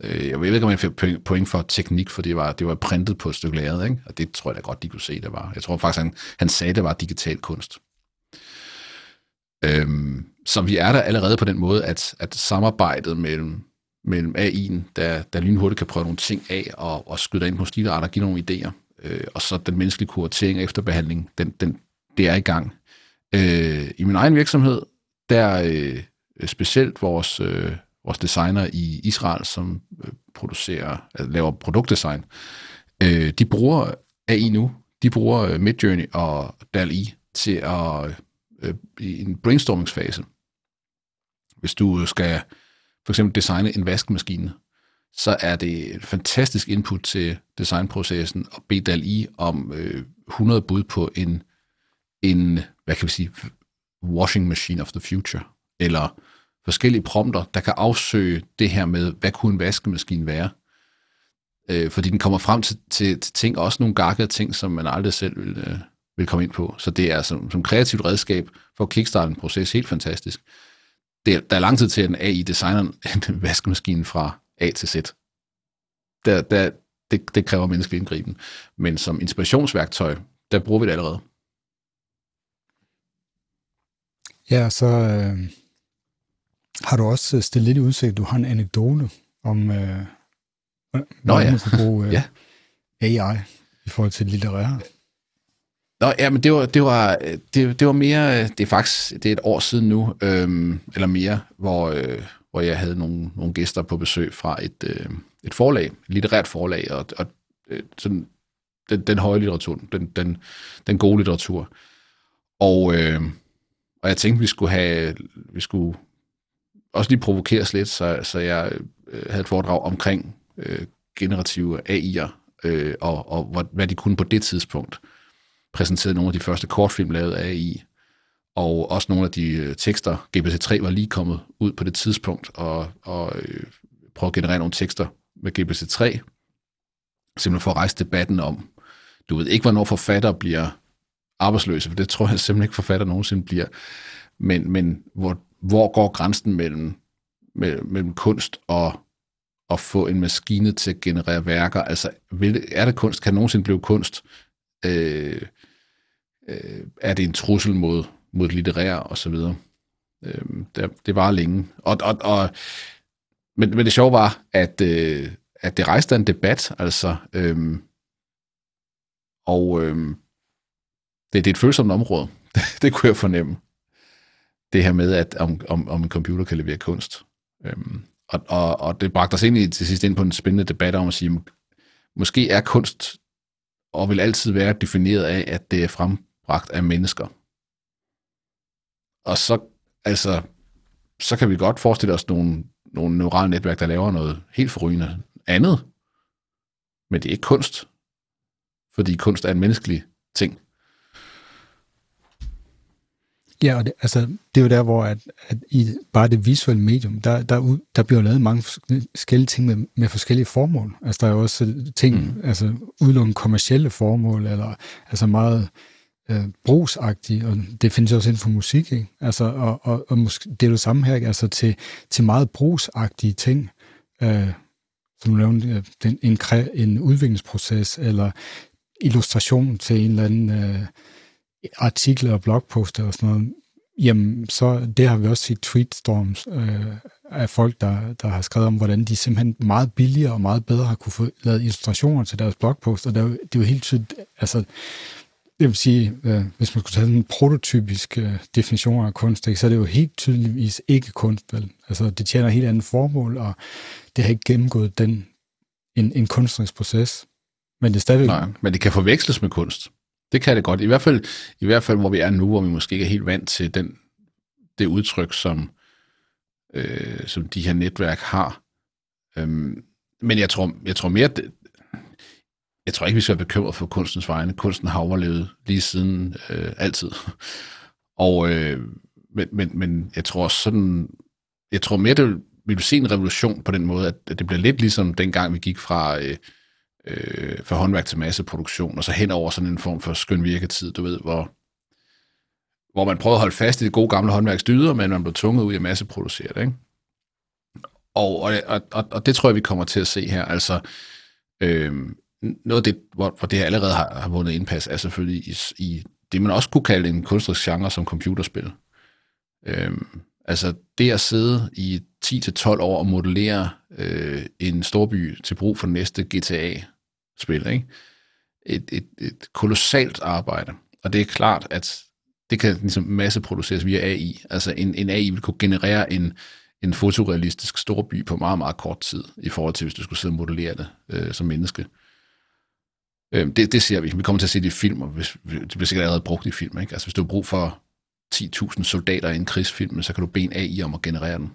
Øh, jeg ved ikke, om jeg fik point for teknik, for det var, det var printet på et stykke lærred, ikke? og det tror jeg da godt, de kunne se, det var. Jeg tror faktisk, han, han sagde, det var digital kunst. Øhm, så vi er der allerede på den måde, at, at samarbejdet mellem, mellem AI'en, der, der lynhurtigt kan prøve nogle ting af og, og skyde ind på stilarter og give nogle idéer, øh, og så den menneskelige kuratering og efterbehandling, den, den, det er i gang. Øh, I min egen virksomhed, der øh, specielt vores, øh, vores designer i Israel, som øh, producerer, altså laver produktdesign, øh, de bruger AI nu. De bruger øh, Midjourney og DAL-E til at øh, i en brainstormingsfase. Hvis du skal for eksempel designe en vaskemaskine, så er det et fantastisk input til designprocessen at bede DAL-E om øh, 100 bud på en, en, hvad kan vi sige, washing machine of the future. eller forskellige prompter, der kan afsøge det her med, hvad kunne en vaskemaskine være? Øh, fordi den kommer frem til, til, til ting, også nogle gakkede ting, som man aldrig selv vil, øh, vil komme ind på. Så det er som, som kreativt redskab for at kickstarte en proces helt fantastisk. Det der er lang tid til, at en AI designer en vaskemaskine fra A til Z. Der, der, det, det kræver menneskelig indgriben. Men som inspirationsværktøj, der bruger vi det allerede. Ja, så øh, har du også stillet lidt i udsigt, du har en anekdote om, øh, Nå, ja. man kunne bruge øh, ja. AI i forhold til litterære. Nå, ja, men det var, det var, det, det var mere, det er faktisk, det er et år siden nu, øhm, eller mere, hvor, øh, hvor jeg havde nogle, nogle gæster på besøg fra et, øh, et forlag, et litterært forlag, og, og øh, sådan, den, den høje litteratur, den, den, den gode litteratur. Og, øh, og jeg tænkte, vi skulle have, vi skulle også lige provokeres lidt, så, så jeg øh, havde et foredrag omkring øh, generative AI'er, øh, og, og hvad de kunne på det tidspunkt. Præsenterede nogle af de første kortfilm lavet af AI, og også nogle af de øh, tekster. GPT-3 var lige kommet ud på det tidspunkt, og, og øh, prøve at generere nogle tekster med GPT-3, simpelthen for at rejse debatten om, du ved ikke, hvornår forfatter bliver arbejdsløse, for det tror jeg simpelthen ikke, forfatter nogensinde bliver, men, men hvor, hvor går grænsen mellem, mellem, mellem kunst og at få en maskine til at generere værker? Altså, vil, er det kunst? Kan det nogensinde blive kunst? Øh, øh, er det en trussel mod, mod litterære og så videre? Øh, det, det var længe. Og, og, og, men, men det sjove var, at, øh, at det rejste en debat, altså, øh, og øh, det, det er et følsomt område. Det, det kunne jeg fornemme. Det her med, at om, om, om en computer kan levere kunst. Øhm, og, og, og det bragte os ind i, til sidst ind på en spændende debat om at sige, måske er kunst og vil altid være defineret af, at det er frembragt af mennesker. Og så, altså, så kan vi godt forestille os nogle, nogle neurale netværk, der laver noget helt forrygende andet. Men det er ikke kunst. Fordi kunst er en menneskelig ting. Ja, og det, altså, det er jo der, hvor at, at i bare det visuelle medium, der, der, der bliver lavet mange forskellige ting med, med forskellige formål. Altså, der er jo også ting, mm. altså udelukkende kommercielle formål, eller altså meget øh, brugsagtige, og det findes også inden for musik, ikke? Altså, og, og, og måske, det er jo samme her, ikke? Altså til, til meget brugsagtige ting, øh, som du nævnte, øh, den, en, en udviklingsproces, eller illustration til en eller anden... Øh, artikler og blogposter og sådan noget, jamen så det har vi også set tweetstorms øh, af folk, der, der har skrevet om, hvordan de simpelthen meget billigere og meget bedre har kunne få lavet illustrationer til deres blogposter. Det er jo, det er jo helt tydeligt, altså det vil sige, øh, hvis man skulle tage en prototypisk øh, definition af kunst, ikke, så er det jo helt tydeligvis ikke kunst, vel? Altså det tjener et helt andet formål, og det har ikke gennemgået den, en, en kunstnerisk proces. Men det er stadigvæk... Nej, men det kan forveksles med kunst. Det kan det godt. I hvert fald, i hvert fald hvor vi er nu, hvor vi måske ikke er helt vant til den, det udtryk, som, øh, som de her netværk har. Øhm, men jeg tror, jeg tror mere, det, jeg tror ikke, vi skal være bekymret for kunstens vegne. Kunsten har overlevet lige siden øh, altid. Og, øh, men, men, men jeg tror sådan, jeg tror mere, det vil, vi vil se en revolution på den måde, at det bliver lidt ligesom dengang, vi gik fra øh, øh, fra håndværk til masseproduktion, og så hen over sådan en form for skøn virketid, du ved, hvor, hvor man prøver at holde fast i det gode gamle håndværksdyder, men man bliver tvunget ud i at masseproducere det, ikke? Og, og, og, og det tror jeg, vi kommer til at se her. Altså, øh, noget af det, hvor, hvor det her allerede har, har vundet indpas, er selvfølgelig i, i det, man også kunne kalde en kunstnerisk genre som computerspil. Øh, altså det at sidde i 10-12 år og modellere øh, en storby til brug for næste GTA, spil. Ikke? Et, et, et kolossalt arbejde. Og det er klart, at det kan ligesom masseproduceres via AI. Altså en, en AI vil kunne generere en, en fotorealistisk storby på meget, meget kort tid, i forhold til, hvis du skulle sidde og modellere det øh, som menneske. Øh, det, det ser vi. Vi kommer til at se det i film, og hvis, det bliver sikkert allerede brugt i film. Ikke? Altså hvis du har brug for 10.000 soldater i en krigsfilm, så kan du bede en AI om at generere den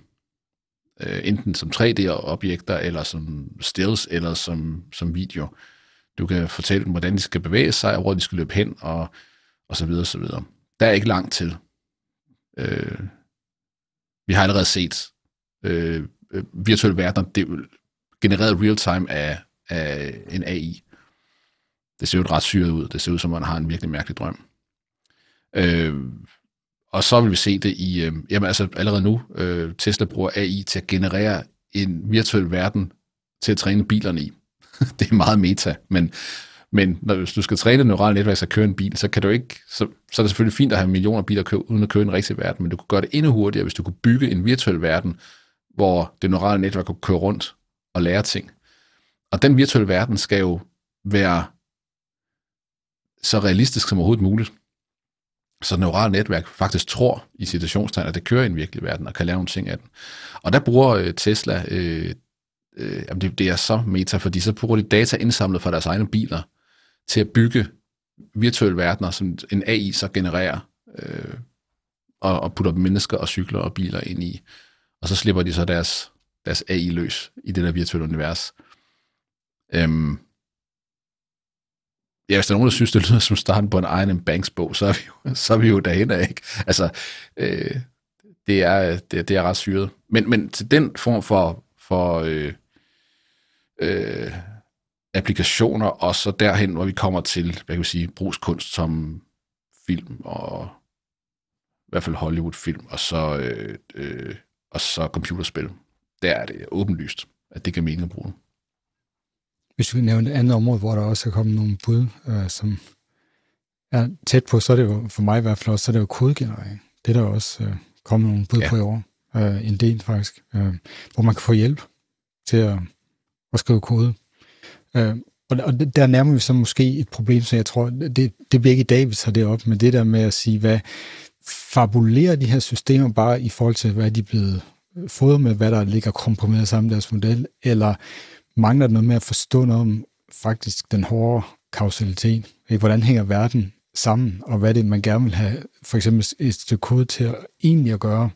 øh, enten som 3D-objekter, eller som stills, eller som, som video. Du kan fortælle dem, hvordan de skal bevæge sig, og hvor de skal løbe hen, og, og så videre, så videre. Der er ikke langt til. Øh, Vi har allerede set øh, øh virtuelle verdener det genereret real-time af, af en AI. Det ser jo ret syret ud. Det ser ud som, man har en virkelig mærkelig drøm. Øh, og så vil vi se det i, øh, jamen altså allerede nu, øh, Tesla bruger AI til at generere en virtuel verden til at træne bilerne i. det er meget meta, men, men når, hvis du skal træne neurale netværk til at køre en bil, så kan du ikke, så, så er det selvfølgelig fint at have millioner biler køre, uden at køre en rigtig verden, men du kunne gøre det endnu hurtigere, hvis du kunne bygge en virtuel verden, hvor det neurale netværk kunne køre rundt og lære ting. Og den virtuelle verden skal jo være så realistisk som overhovedet muligt. Så neurale netværk faktisk tror i situationstegn, at det kører i en virkelig verden, og kan lave en ting af den. Og der bruger øh, Tesla, øh, øh, jamen det, det er så meta, fordi så bruger de data indsamlet fra deres egne biler, til at bygge virtuelle verdener, som en AI så genererer, øh, og, og putter mennesker og cykler og biler ind i. Og så slipper de så deres, deres AI løs i det der virtuelle univers. Øhm, ja, hvis der er nogen, der synes, det lyder som starten på en egen Banks bog, så er vi jo, så er vi jo derhen af, ikke? Altså, øh, det, er, det, det er ret syret. Men, men til den form for, for øh, øh, applikationer, og så derhen, hvor vi kommer til, hvad kan vi sige, brugskunst som film, og i hvert fald Hollywood-film, og så, øh, øh, og så computerspil. Der er det åbenlyst, at det kan mening at bruge. Hvis vi nævner et andet område, hvor der også er kommet nogle bud, øh, som er tæt på, så er det jo, for mig i hvert fald også, så er det jo kodegenerering. Det er der også øh, kommet nogle bud ja. på i år. Øh, en del faktisk. Øh, hvor man kan få hjælp til at, at skrive kode. Øh, og, og der nærmer vi så måske et problem, så jeg tror, det, det bliver ikke i dag, vi tager det op, men det der med at sige, hvad fabulerer de her systemer bare i forhold til, hvad de er blevet fået med, hvad der ligger komprimeret sammen i deres model, eller mangler noget med at forstå noget om faktisk den hårde kausalitet. Ikke? Hvordan hænger verden sammen, og hvad det man gerne vil have for eksempel et stykke kode til at egentlig at gøre,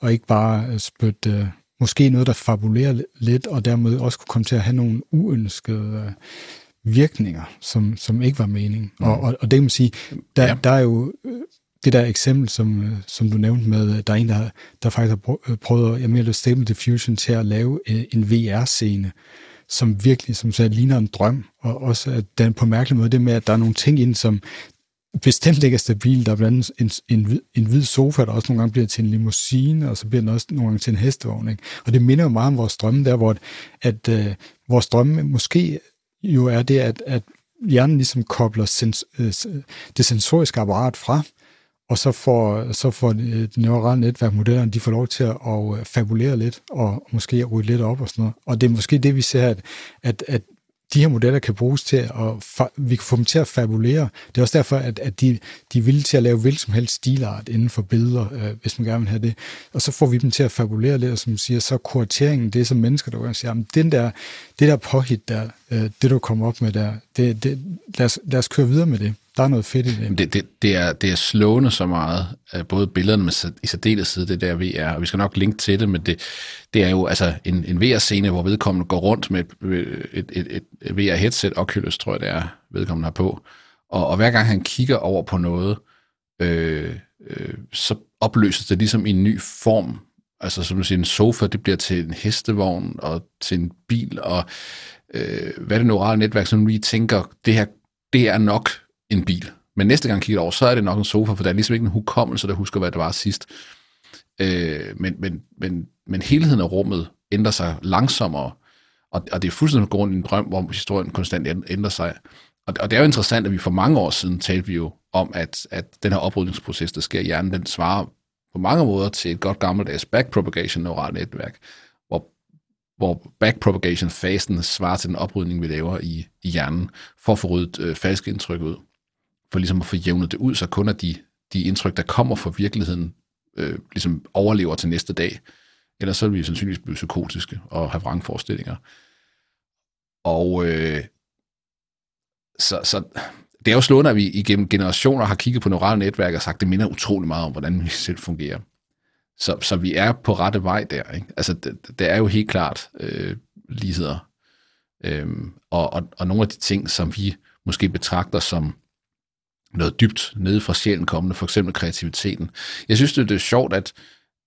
og ikke bare spytte uh, måske noget, der fabulerer lidt, og dermed også kunne komme til at have nogle uønskede uh, virkninger, som, som ikke var meningen. Mm. Og, og, og det kan man sige, der, ja. der er jo øh, det der eksempel, som, som du nævnte med, der er en, der, der faktisk har prøvet at jeg Stable Diffusion til at lave en VR-scene, som virkelig, som sagde, ligner en drøm, og også at den på mærkelig måde, det med, at der er nogle ting ind, som bestemt ikke er stabil. Der er blandt andet en, en, en hvid sofa, der også nogle gange bliver til en limousine, og så bliver den også nogle gange til en hestevogn. Ikke? Og det minder jo meget om vores drømme der, hvor at, øh, vores drømme måske jo er det, at, at hjernen ligesom kobler sens, øh, det sensoriske apparat fra, og så får, så får øh, det neurale netværk modellerne, de får lov til at, at øh, fabulere lidt, og måske at rydde lidt op og sådan noget. Og det er måske det, vi ser, at, at, at de her modeller kan bruges til at, vi kan få dem til at fabulere. Det er også derfor, at, at de, de er villige til at lave hvilken som helst stilart inden for billeder, øh, hvis man gerne vil have det. Og så får vi dem til at fabulere lidt, og som siger, så kurateringen, det er som mennesker, der siger, jamen, den der, det der påhit der, øh, det du kommer op med der, det, det, lad, os, lad os køre videre med det. Der er noget fedt i det. Det, det, det, er, det er slående så meget, øh, både billederne, men i særdeleshed det der VR, og vi skal nok linke til det, men det, det er jo altså en, en VR-scene, hvor vedkommende går rundt med et, øh, et, et, et VR-headset, Oculus tror jeg det er, vedkommende har på, og, og hver gang han kigger over på noget, øh, øh, så opløses det ligesom i en ny form. Altså som du siger, en sofa, det bliver til en hestevogn og til en bil, og øh, hvad er det neurale netværk, som lige tænker, det her, det er nok en bil. Men næste gang kigger over, så er det nok en sofa, for der er ligesom ikke en hukommelse, der husker, hvad det var sidst. Øh, men, men, men, men helheden af rummet ændrer sig langsommere, og, og det er fuldstændig grund i en drøm, hvor historien konstant ændrer sig. Og, og det er jo interessant, at vi for mange år siden talte vi jo om, at, at den her oprydningsproces, der sker i hjernen, den svarer på mange måder til et godt gammeldags backpropagation neuralt netværk, hvor, hvor backpropagation-fasen svarer til den oprydning, vi laver i, i hjernen, for at få ryddet øh, falske indtryk ud for ligesom at få jævnet det ud, så kun at de, de indtryk, der kommer fra virkeligheden, øh, ligesom overlever til næste dag. Ellers så vil vi sandsynligvis blive psykotiske og have vrangforestillinger. Og øh, så, så det er jo slående, at vi igennem generationer har kigget på neurale netværk og sagt, at det minder utrolig meget om, hvordan vi selv fungerer. Så, så vi er på rette vej der. Ikke? Altså, det, det er jo helt klart øh, ligheder. Øhm, og, og, og nogle af de ting, som vi måske betragter som noget dybt nede fra sjælen kommende, for eksempel kreativiteten. Jeg synes, det er sjovt, at,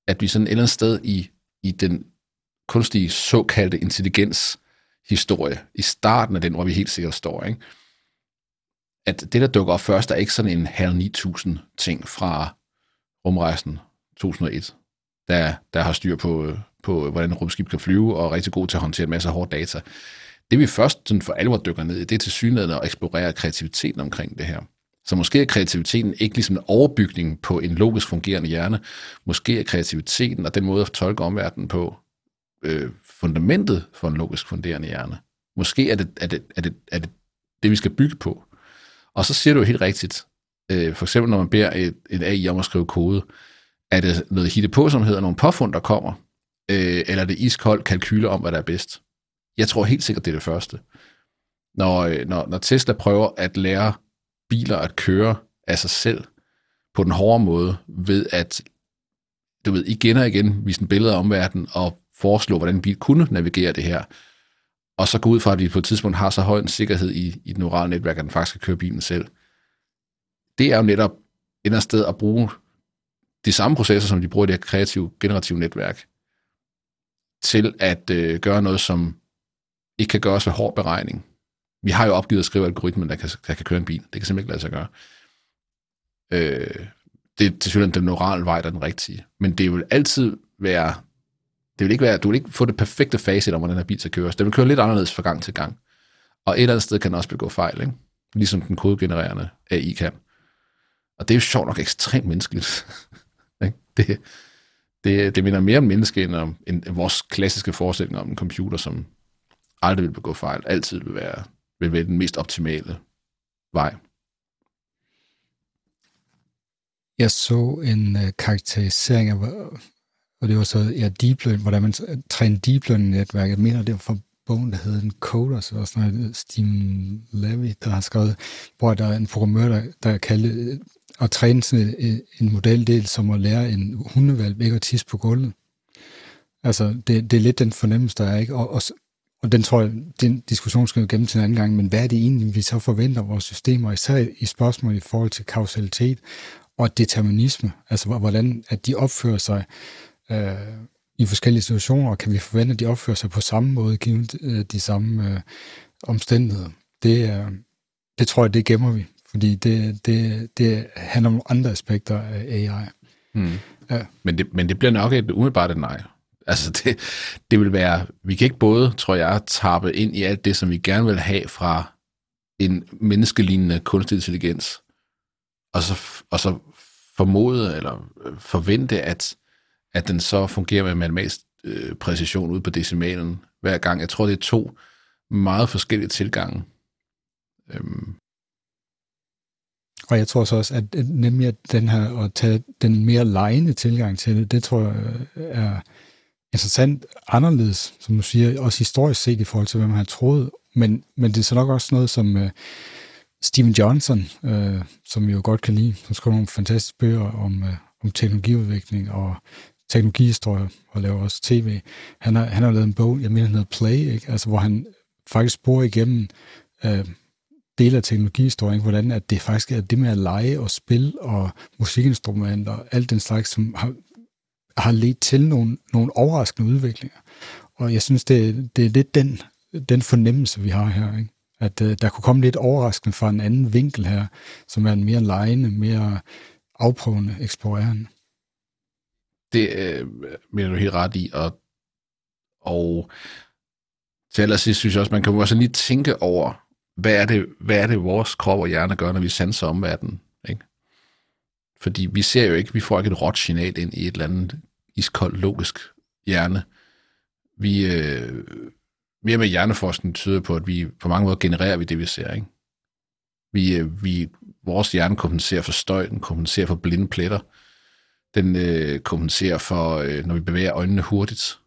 at vi sådan et eller andet sted i, i den kunstige såkaldte intelligens historie, i starten af den, hvor vi helt sikkert står, ikke? at det, der dukker op først, er ikke sådan en halv 9000 ting fra rumrejsen 2001, der, der har styr på, på, hvordan rumskib kan flyve, og er rigtig god til at håndtere en masse hård data. Det vi først sådan for alvor dykker ned i, det er til synligheden at eksplorere kreativiteten omkring det her. Så måske er kreativiteten ikke ligesom en overbygning på en logisk fungerende hjerne. Måske er kreativiteten og den måde at tolke omverdenen på øh, fundamentet for en logisk fungerende hjerne. Måske er det, er, det, er, det, er det det, vi skal bygge på. Og så siger du jo helt rigtigt, øh, for eksempel når man beder et, et AI om at skrive kode, er det noget hitte på, som hedder nogle påfund, der kommer, øh, eller er det iskold kalkyler om, hvad der er bedst? Jeg tror helt sikkert, det er det første. Når, øh, når, når Tesla prøver at lære biler at køre af sig selv på den hårde måde, ved at du ved, igen og igen vise en billede af omverdenen og foreslå, hvordan en bil kunne navigere det her, og så gå ud fra, at vi på et tidspunkt har så høj en sikkerhed i, i det neurale netværk, at den faktisk kan køre bilen selv. Det er jo netop et eller andet sted at bruge de samme processer, som de bruger i det her kreative, generative netværk, til at øh, gøre noget, som ikke kan gøres ved hård beregning. Vi har jo opgivet at skrive algoritmen, der kan, der kan køre en bil. Det kan simpelthen ikke lade sig gøre. Øh, det er selvfølgelig den neurale vej, der er den rigtige. Men det vil altid være, det vil ikke være, du vil ikke få det perfekte facit om, hvordan den her bil skal køres. Den vil køre lidt anderledes fra gang til gang. Og et eller andet sted kan den også begå fejl, ikke? ligesom den kodegenererende AI kan. Og det er jo sjovt nok ekstremt menneskeligt. det, det, det minder mere om menneske, end om end vores klassiske forestilling om en computer, som aldrig vil begå fejl, altid vil være, vil være den mest optimale vej. Jeg så en øh, karakterisering af, og det var så ja, deep learning, hvordan man træner deep learning-netværk. Jeg mener, det var fra bogen, der hedder en Coders, og sådan noget, Steam Levy, der har skrevet, hvor der er en programmør, der, der kaldte øh, at træne sådan en, øh, en modeldel som at lære en hundevalg ikke at tisse på gulvet. Altså, det, det er lidt den fornemmelse, der er, ikke? Og, og, og den tror jeg, den diskussion skal vi gennem til en anden gang, men hvad er det egentlig, vi så forventer vores systemer, især i spørgsmål i forhold til kausalitet og determinisme, altså hvordan at de opfører sig øh, i forskellige situationer, og kan vi forvente, at de opfører sig på samme måde, givet øh, de samme øh, omstændigheder. Det, øh, det tror jeg, det gemmer vi fordi det, det, det handler om andre aspekter af AI. Hmm. Ja. Men, det, men det bliver nok et umiddelbart et nej. Altså det, det vil være, vi kan ikke både, tror jeg, tappe ind i alt det, som vi gerne vil have fra en menneskelignende kunstig intelligens, og så, og så formode eller øh, forvente, at, at den så fungerer med matematisk øh, præcision ud på decimalen hver gang. Jeg tror, det er to meget forskellige tilgange. Øhm, og jeg tror så også, at nemlig at den her, at tage den mere lejende tilgang til det, det tror jeg øh, er interessant anderledes, som du siger, også historisk set i forhold til, hvad man har troet. Men, men det er så nok også noget, som øh, Steven Johnson, øh, som vi jo godt kan lide, som skriver nogle fantastiske bøger om, øh, om teknologiudvikling og teknologihistorie, og laver også tv. Han har, han har lavet en bog, jeg mener, den hedder Play, ikke? Altså, hvor han faktisk bor igennem øh, dele af teknologihistorien, hvordan at det faktisk er det med at lege og spille og musikinstrumenter og alt den slags, som har, har ledt til nogle, nogle overraskende udviklinger. Og jeg synes, det, det er lidt den, den fornemmelse, vi har her. Ikke? At uh, der kunne komme lidt overraskende fra en anden vinkel her, som er en mere lejende, mere afprøvende, eksplorerende. Det øh, mener du helt ret i, og, og til allersidst synes jeg også, man kan også lige tænke over, hvad er det, hvad er det vores krop og hjerne gør, når vi sanser omverdenen? Ikke? Fordi vi ser jo ikke, vi får ikke et råt signal ind i et eller andet iskoldt logisk hjerne. Vi, øh, mere med hjerneforskning tyder på, at vi på mange måder genererer vi det, vi ser. Ikke? Vi, øh, vi, vores hjerne kompenserer for støj, den kompenserer for blinde pletter, den øh, kompenserer for, øh, når vi bevæger øjnene hurtigt.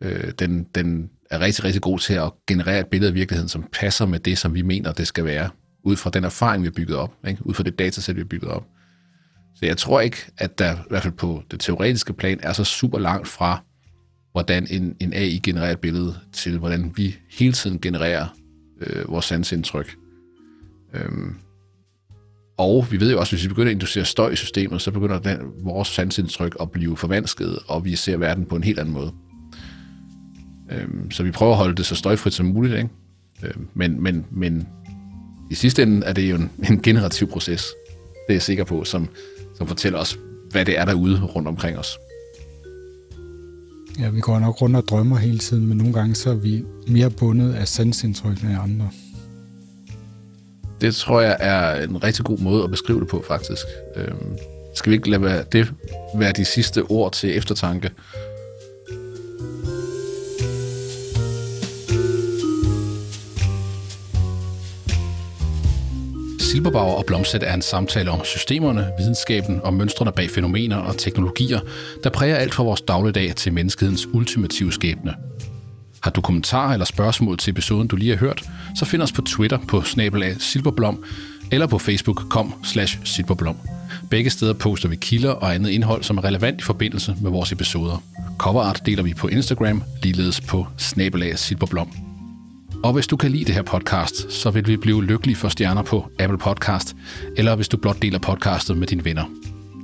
Øh, den, den er rigtig, rigtig god til at generere et billede af virkeligheden, som passer med det, som vi mener, det skal være, ud fra den erfaring, vi har bygget op, ikke? ud fra det datasæt, vi har bygget op. Så jeg tror ikke, at der i hvert fald på det teoretiske plan er så super langt fra, hvordan en, en AI genererer et billede, til hvordan vi hele tiden genererer øh, vores sansindtryk. Øhm, Og vi ved jo også, at hvis vi begynder at inducere støj i systemet, så begynder den, vores sansindtryk at blive forvansket, og vi ser verden på en helt anden måde. Øhm, så vi prøver at holde det så støjfrit som muligt, ikke? Øhm, men, men, men i sidste ende er det jo en, en generativ proces, det er jeg sikker på, som, som fortæller os, hvad det er derude rundt omkring os. Ja, vi går nok rundt og drømmer hele tiden, men nogle gange så er vi mere bundet af sansindtryk end andre. Det tror jeg er en rigtig god måde at beskrive det på, faktisk. Øhm, skal vi ikke lade det være de sidste ord til eftertanke? Silberbauer og Blomsæt er en samtale om systemerne, videnskaben og mønstrene bag fænomener og teknologier, der præger alt fra vores dagligdag til menneskehedens ultimative skæbne. Har du kommentarer eller spørgsmål til episoden, du lige har hørt, så find os på Twitter på snabelag silberblom eller på Facebook kom slash silberblom. Begge steder poster vi kilder og andet indhold, som er relevant i forbindelse med vores episoder. Coverart deler vi på Instagram, ligeledes på snabelag silberblom. Og hvis du kan lide det her podcast, så vil vi blive lykkelige for stjerner på Apple Podcast, eller hvis du blot deler podcastet med dine venner.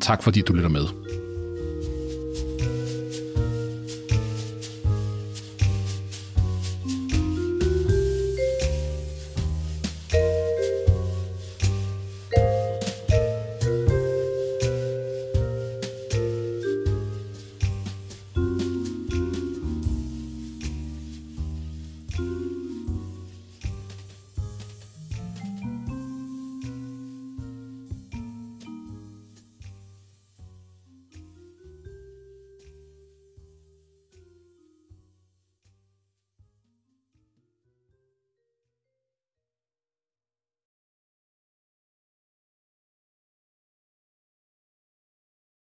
Tak fordi du lytter med.